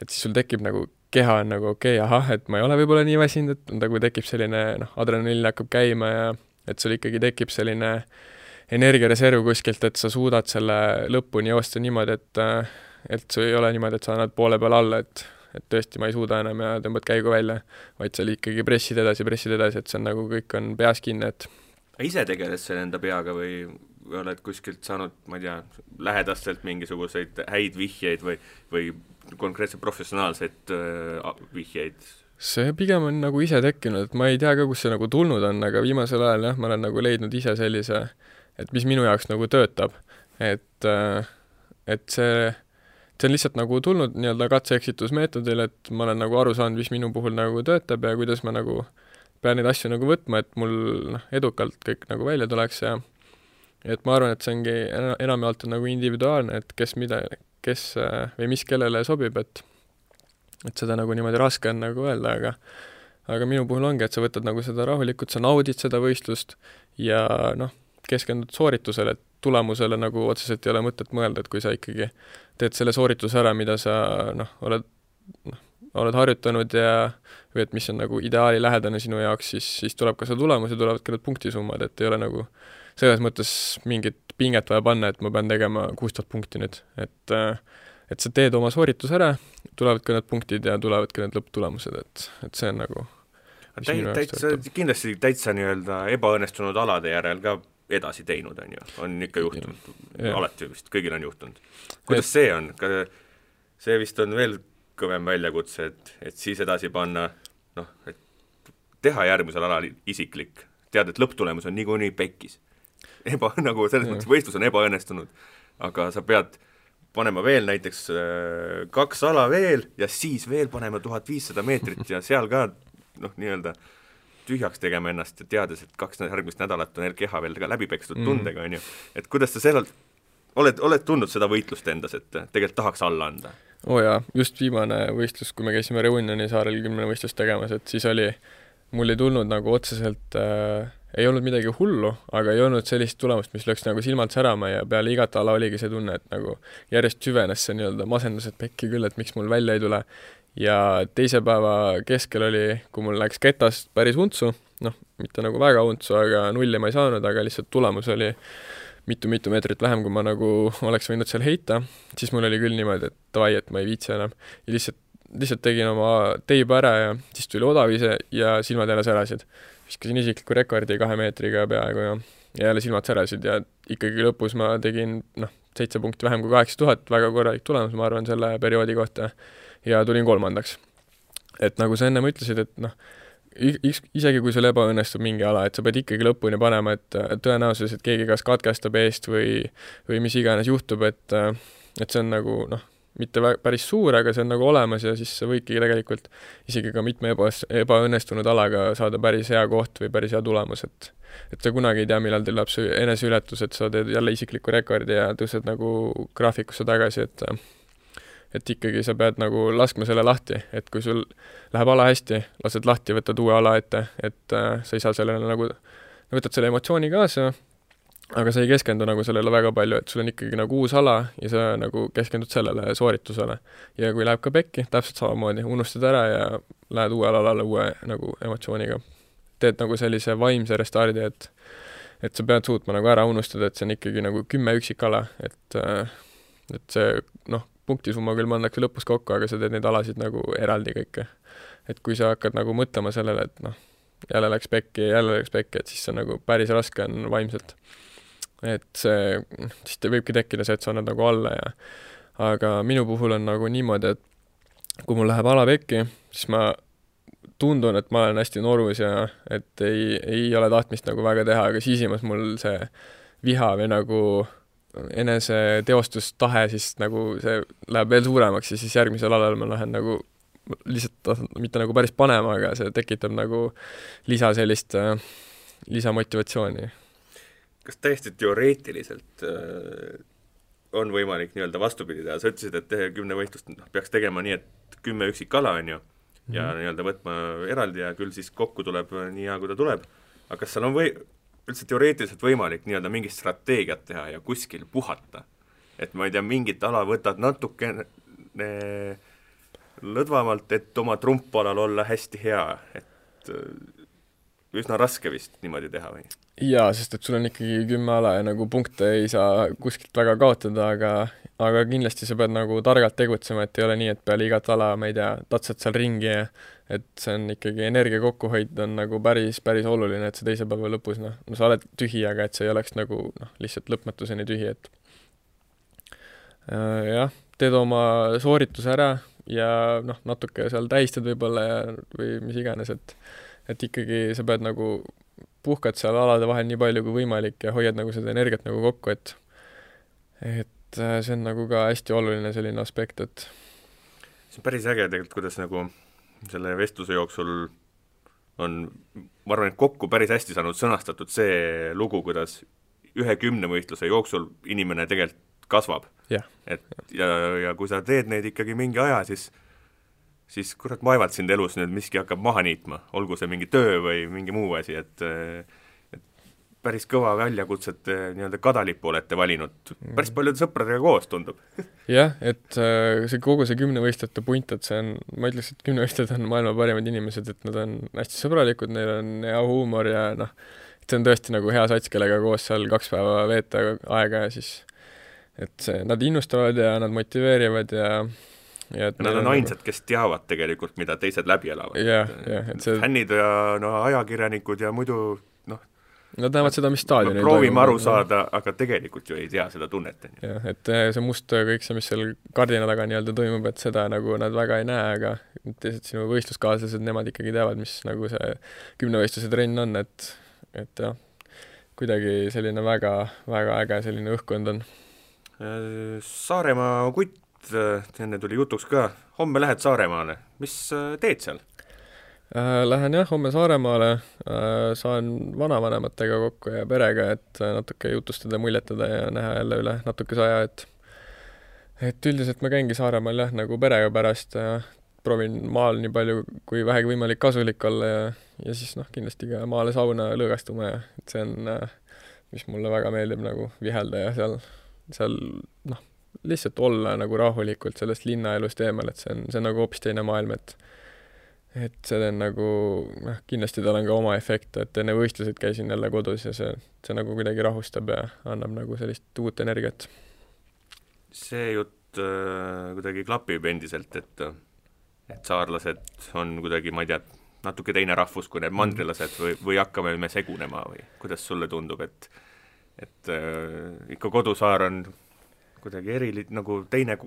et siis sul tekib nagu keha on nagu okei okay,, ahah, et ma ei ole võib-olla nii väsinud, et nagu tekib selline noh, adrenaliin hakkab käima ja et sul ikkagi tekib selline energiareserv kuskilt, et sa suudad selle lõpuni joosta niimoodi, et et sul ei ole niimoodi, et sa annad poole peal alla, et et tõesti, ma ei suuda enam ja tõmbad käigu välja, vaid sa ikkagi pressid edasi, pressid edasi, et see on nagu, kõik on peas kinni, et ise tegeled sa enda peaga või oled kuskilt saanud, ma ei tea, lähedastelt mingisuguseid häid vihjeid või, või konkreetselt professionaalseid äh, vihjeid? see pigem on nagu ise tekkinud, et ma ei tea ka, kust see nagu tulnud on, aga viimasel ajal jah, ma olen nagu leidnud ise sellise, et mis minu jaoks nagu töötab. et, et see, see on lihtsalt nagu tulnud nii-öelda katse-eksitusmeetodil, et ma olen nagu aru saanud, mis minu puhul nagu töötab ja kuidas ma nagu pean neid asju nagu võtma, et mul noh, edukalt kõik nagu välja tuleks ja et ma arvan, et see ongi ena-, enamjaolt on nagu individuaalne, et kes mida, kes või mis kellele sobib, et et seda nagu niimoodi raske on nagu öelda, aga aga minu puhul ongi, et sa võtad nagu seda rahulikult, sa naudid seda võistlust ja noh, keskendud sooritusele, et tulemusele nagu otseselt ei ole mõtet mõelda, et kui sa ikkagi teed selle soorituse ära, mida sa noh, oled noh, oled harjutanud ja või et mis on nagu ideaalilähedane sinu jaoks, siis, siis tuleb ka see tulemus ja tulevad ka need punktisummad, et ei ole nagu selles mõttes mingit pinget vaja panna, et ma pean tegema kuus tuhat punkti nüüd, et et sa teed oma soorituse ära, tulevad ka need punktid ja tulevad ka need lõpptulemused, et, et see on nagu täi-, täitsa, kindlasti täitsa nii-öelda ebaõnnestunud alade järel ka edasi teinud, on ju, on ikka juhtunud, alati vist, kõigil on juhtunud. kuidas et... see on, see vist on veel kõvem väljakutse, et, et siis edasi panna noh, et teha järgmisel alal isiklik, tead, et lõpptulemus on niikuinii pekkis. Eba, (laughs) nagu selles mõttes võistlus on ebaõnnestunud, aga sa pead panema veel näiteks äh, kaks ala veel ja siis veel panema tuhat viissada meetrit ja seal ka noh, nii-öelda tühjaks tegema ennast ja teades, et kaks järgmist nädalat on keha veel ka läbi pekstud mm. tundega, on ju, et kuidas sa sellelt, oled, oled tundnud seda võitlust endas, et tegelikult tahaks alla anda? oo oh jaa, just viimane võistlus, kui me käisime Reunioni saarel kümnevõistlust tegemas, et siis oli, mul ei tulnud nagu otseselt äh, ei olnud midagi hullu, aga ei olnud sellist tulemust, mis lööks nagu silmad särama ja peale igat ala oligi see tunne, et nagu järjest süvenes see nii-öelda masendus, et pekki küll, et miks mul välja ei tule. ja teise päeva keskel oli, kui mul läks ketast päris untsu, noh, mitte nagu väga untsu, aga nulli ma ei saanud, aga lihtsalt tulemus oli mitu-mitu meetrit vähem, kui ma nagu oleks võinud seal heita, siis mul oli küll niimoodi, et davai, et ma ei viitsi enam. ja lihtsalt, lihtsalt tegin oma teiba ära ja siis tuli odav ise ja silmad jälle särasid viskasin isikliku rekordi kahe meetriga peaaegu ja, ja jälle silmad särasid ja ikkagi lõpus ma tegin noh, seitse punkti vähem kui kaheksa tuhat, väga korralik tulemus, ma arvan, selle perioodi kohta, ja tulin kolmandaks. et nagu sa ennem ütlesid, et noh, isegi kui sul ebaõnnestub mingi ala, et sa pead ikkagi lõpuni panema, et tõenäosus, et keegi kas katkestab eest või või mis iganes juhtub, et et see on nagu noh, mitte päris suur, aga see on nagu olemas ja siis sa võidki tegelikult isegi ka mitme eba, ebaõnnestunud alaga saada päris hea koht või päris hea tulemus, et et sa kunagi ei tea, millal teil läheb see eneseületus, et sa teed jälle isikliku rekordi ja tõused nagu graafikusse tagasi, et et ikkagi sa pead nagu laskma selle lahti, et kui sul läheb ala hästi, lased lahti, võtad uue ala ette, et äh, sa ei saa sellele nagu, võtad selle emotsiooni kaasa aga sa ei keskendu nagu sellele väga palju, et sul on ikkagi nagu uus ala ja sa nagu keskendud sellele sooritusele. ja kui läheb ka pekki, täpselt samamoodi, unustad ära ja lähed uuele alale uue nagu emotsiooniga. teed nagu sellise vaimse restardi, et et sa pead suutma nagu ära unustada, et see on ikkagi nagu kümme üksikala, et et see noh, punktisumma küll pannakse lõpus kokku, aga sa teed neid alasid nagu eraldi kõike. et kui sa hakkad nagu mõtlema sellele, et noh, jälle läks pekki, jälle läks pekki, et siis see on nagu päris raske on vaimselt et see, siis te võibki tekkida see, et sa annad nagu alla ja aga minu puhul on nagu niimoodi, et kui mul läheb ala pekki, siis ma tundun, et ma olen hästi norus ja et ei, ei ole tahtmist nagu väga teha, aga sisimas mul see viha või nagu eneseteostustahe siis nagu see läheb veel suuremaks ja siis järgmisel alal ma lähen nagu lihtsalt mitte nagu päris panema, aga see tekitab nagu lisa sellist äh, lisamotivatsiooni kas täiesti teoreetiliselt äh, on võimalik nii-öelda vastupidi teha, sa ütlesid, et kümnevõistlust noh, peaks tegema nii, et kümme üksikala, on ju, ja mm -hmm. nii-öelda võtma eraldi ja küll siis kokku tuleb nii hea, kui ta tuleb, aga kas seal on või-, üldse teoreetiliselt võimalik nii-öelda mingit strateegiat teha ja kuskil puhata? et ma ei tea, mingit ala võtad natukene lõdvamalt, et oma trumpalal olla hästi hea, et äh, üsna raske vist niimoodi teha või? Jaa, sest et sul on ikkagi kümme ala ja nagu punkte ei saa kuskilt väga kaotada, aga aga kindlasti sa pead nagu targalt tegutsema, et ei ole nii, et peale igat ala, ma ei tea, tatsad seal ringi ja et see on ikkagi, energia kokkuhoid on nagu päris, päris oluline, et sa teise päeva lõpus noh, no sa oled tühi, aga et see ei oleks nagu noh, lihtsalt lõpmatuseni tühi, et äh, jah, teed oma soorituse ära ja noh, natuke seal tähistad võib-olla ja või mis iganes, et et ikkagi sa pead nagu puhkad seal alade vahel nii palju kui võimalik ja hoiad nagu seda energiat nagu kokku, et et äh, see on nagu ka hästi oluline selline aspekt, et see on päris äge tegelikult, kuidas nagu selle vestluse jooksul on, ma arvan, et kokku päris hästi saanud sõnastatud see lugu, kuidas ühe kümnevõistluse jooksul inimene tegelikult kasvab. Yeah.. et ja, ja kui sa teed neid ikkagi mingi aja, siis siis kurat, vaevalt sind elus nüüd miski hakkab maha niitma, olgu see mingi töö või mingi muu asi, et et päris kõva väljakutset nii-öelda kadalippu olete valinud, päris mm. paljude sõpradega koos, tundub. (laughs) jah, et äh, see kogu see kümnevõistlejate punt, et see on, ma ütleks, et kümnevõistlejad on maailma parimad inimesed, et nad on hästi sõbralikud, neil on hea huumor ja noh, et see on tõesti nagu hea sats, kellega koos seal kaks päeva veeta aega ja siis et see, nad innustavad ja nad motiveerivad ja ja et nad on ainsad, kes teavad tegelikult, mida teised läbi elavad. jah, jah, et see fännid ja no ajakirjanikud ja muidu noh, Nad näevad seda, mis staadionil no, proovime aru saada, aga tegelikult ju ei tea seda tunnet. jah, et eh, see must kõik see, mis seal kardina taga nii-öelda toimub, et seda nagu nad väga ei näe, aga teised sinu võistluskaaslased, nemad ikkagi teavad, mis nagu see kümnevõistluse trenn on, et et jah, kuidagi selline väga, väga äge selline õhkkond on. Saaremaa kutt Äh, enne tuli jutuks ka, homme lähed Saaremaale, mis äh, teed seal? Äh, lähen jah, homme Saaremaale, saan vanavanematega kokku ja perega, et natuke jutustada, muljetada ja näha jälle üle natukese aja, et et üldiselt ma käingi Saaremaal jah, nagu perega pärast ja proovin maal nii palju kui vähegi võimalik kasulik olla ja, ja siis noh, kindlasti ka maale sauna lõõgastuma ja et see on, mis mulle väga meeldib nagu vihelda ja seal, seal noh, lihtsalt olla nagu rahulikult sellest linnaelust eemal, et see on, see on nagu hoopis teine maailm, et et see on nagu noh, kindlasti tal on ka oma efekt, et enne võistlused käisin jälle kodus ja see, see nagu kuidagi rahustab ja annab nagu sellist uut energiat. see jutt äh, kuidagi klapib endiselt, et et saarlased on kuidagi, ma ei tea, natuke teine rahvus kui need mhm. mandrilased või, või hakkame me segunema või kuidas sulle tundub, et et äh, ikka kodusaar on kuidagi erili-, nagu teine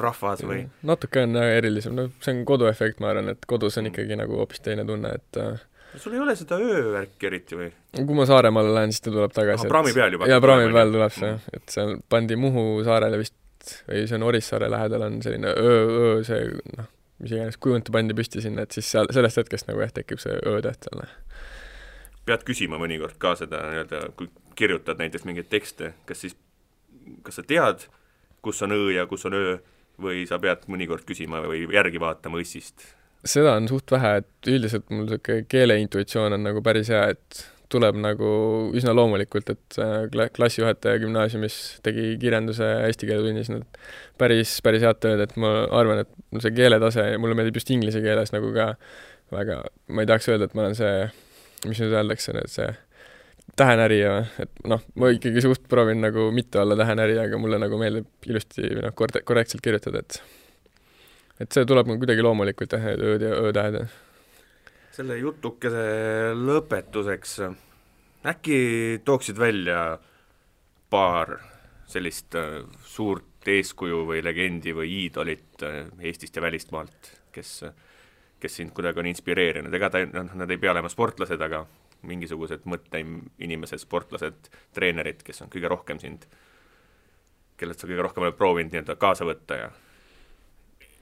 rahvas või? natuke on jah erilisem, no see on koduefekt, ma arvan, et kodus on ikkagi nagu hoopis teine tunne, et äh, sul ei ole seda öövärki eriti või? kui ma Saaremaale lähen, siis ta tuleb tagasi. praami peal juba? jaa, praami peal tuleb see, et seal pandi Muhu saarele vist, või see on Orissaare lähedal, on selline öö, öö, see noh, mis iganes kujund pandi püsti sinna, et siis seal, sellest hetkest nagu jah, tekib see öötäht seal. pead küsima mõnikord ka seda nii-öelda, kui kirjutad näiteks mingeid tekste, kas siis kas sa tead, kus on õ ja kus on öö, või sa pead mõnikord küsima või järgi vaatama õssist? seda on suht vähe, et üldiselt mul niisugune keeleintuitsioon on nagu päris hea, et tuleb nagu üsna loomulikult, et kla-, klassijuhataja gümnaasiumis tegi kirjanduse eesti keele tunnis nad päris, päris head tööd, et ma arvan, et see keeletase, mulle meeldib just inglise keeles nagu ka väga, ma ei tahaks öelda, et ma olen see, mis nüüd öeldakse, et see tähenärija, et noh, ma ikkagi suht proovin nagu mitte olla tähenärija, aga mulle nagu meeldib ilusti või noh, kord-, korrektselt kirjutada, et et see tuleb mul kuidagi loomulikult jah, need ööd ja öötähed. selle jutukese lõpetuseks äkki tooksid välja paar sellist äh, suurt eeskuju või legendi või iidolit äh, Eestist ja välismaalt, kes, kes sind kuidagi on inspireerinud, ega ta, noh, nad ei pea olema sportlased, aga mingisugused mõtteinimesed, sportlased, treenerid, kes on kõige rohkem sind, kellest sa kõige rohkem oled proovinud nii-öelda kaasa võtta ja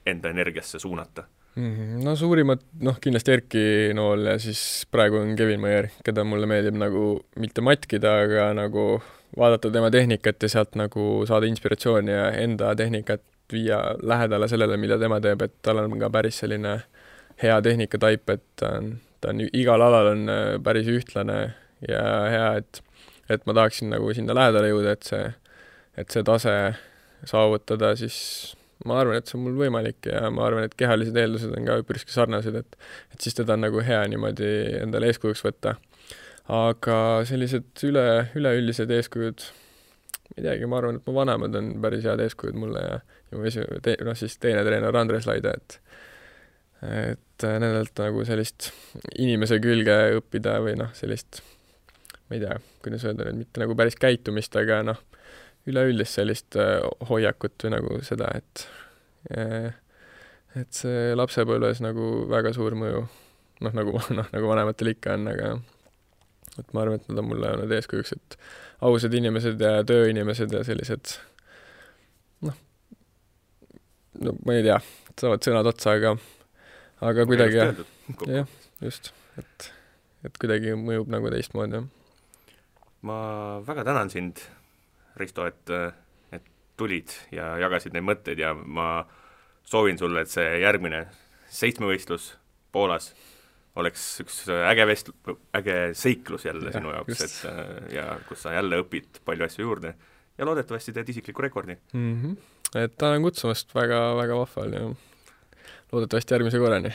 enda energiasse suunata mm? -hmm. No suurimad, noh kindlasti Erki Nool ja siis praegu on Kevin Maier, keda mulle meeldib nagu mitte matkida, aga nagu vaadata tema tehnikat ja sealt nagu saada inspiratsiooni ja enda tehnikat viia lähedale sellele, mida tema teeb, et tal on ka päris selline hea tehnikataip, et ta on ta on igal alal on äh, päris ühtlane ja hea, et et ma tahaksin nagu sinna lähedale jõuda, et see, et see tase saavutada, siis ma arvan, et see on mul võimalik ja ma arvan, et kehalised eeldused on ka üpriski sarnased, et et siis teda on nagu hea niimoodi endale eeskujuks võtta. aga sellised üle, üleüldised eeskujud, ma ei teagi, ma arvan, et mu vanemad on päris head eeskujud mulle ja, ja mu esi-, noh siis teine treener Andres Laide, et et äh, nendelt nagu sellist inimese külge õppida või noh, sellist ma ei tea, kuidas öelda nüüd, mitte nagu päris käitumist, aga noh, üleüldist sellist äh, hoiakut või nagu seda, et äh, et see lapsepõlves nagu väga suur mõju, noh, nagu, (laughs) noh, nagu vanematel ikka on, aga et ma arvan, et nad on mulle olnud eeskujuks, et ausad inimesed ja tööinimesed ja sellised noh, no ma ei tea, saavad sõnad otsa, aga aga kuidagi jah, jah, just, et, et kuidagi mõjub nagu teistmoodi, jah. ma väga tänan sind, Risto, et, et tulid ja jagasid neid mõtteid ja ma soovin sulle, et see järgmine seitsmevõistlus Poolas oleks üks äge vest-, äge seiklus jälle ja, sinu jaoks, et ja kus sa jälle õpid palju asju juurde ja loodetavasti teed isikliku rekordi mm. -hmm. et tänan kutsumast, väga, väga vahva oli ja loodetavasti järgmise korrani.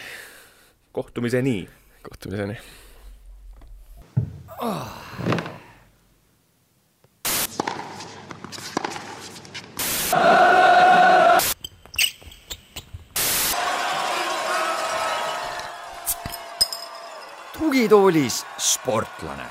kohtumiseni! kohtumiseni oh.. tugitoolis sportlane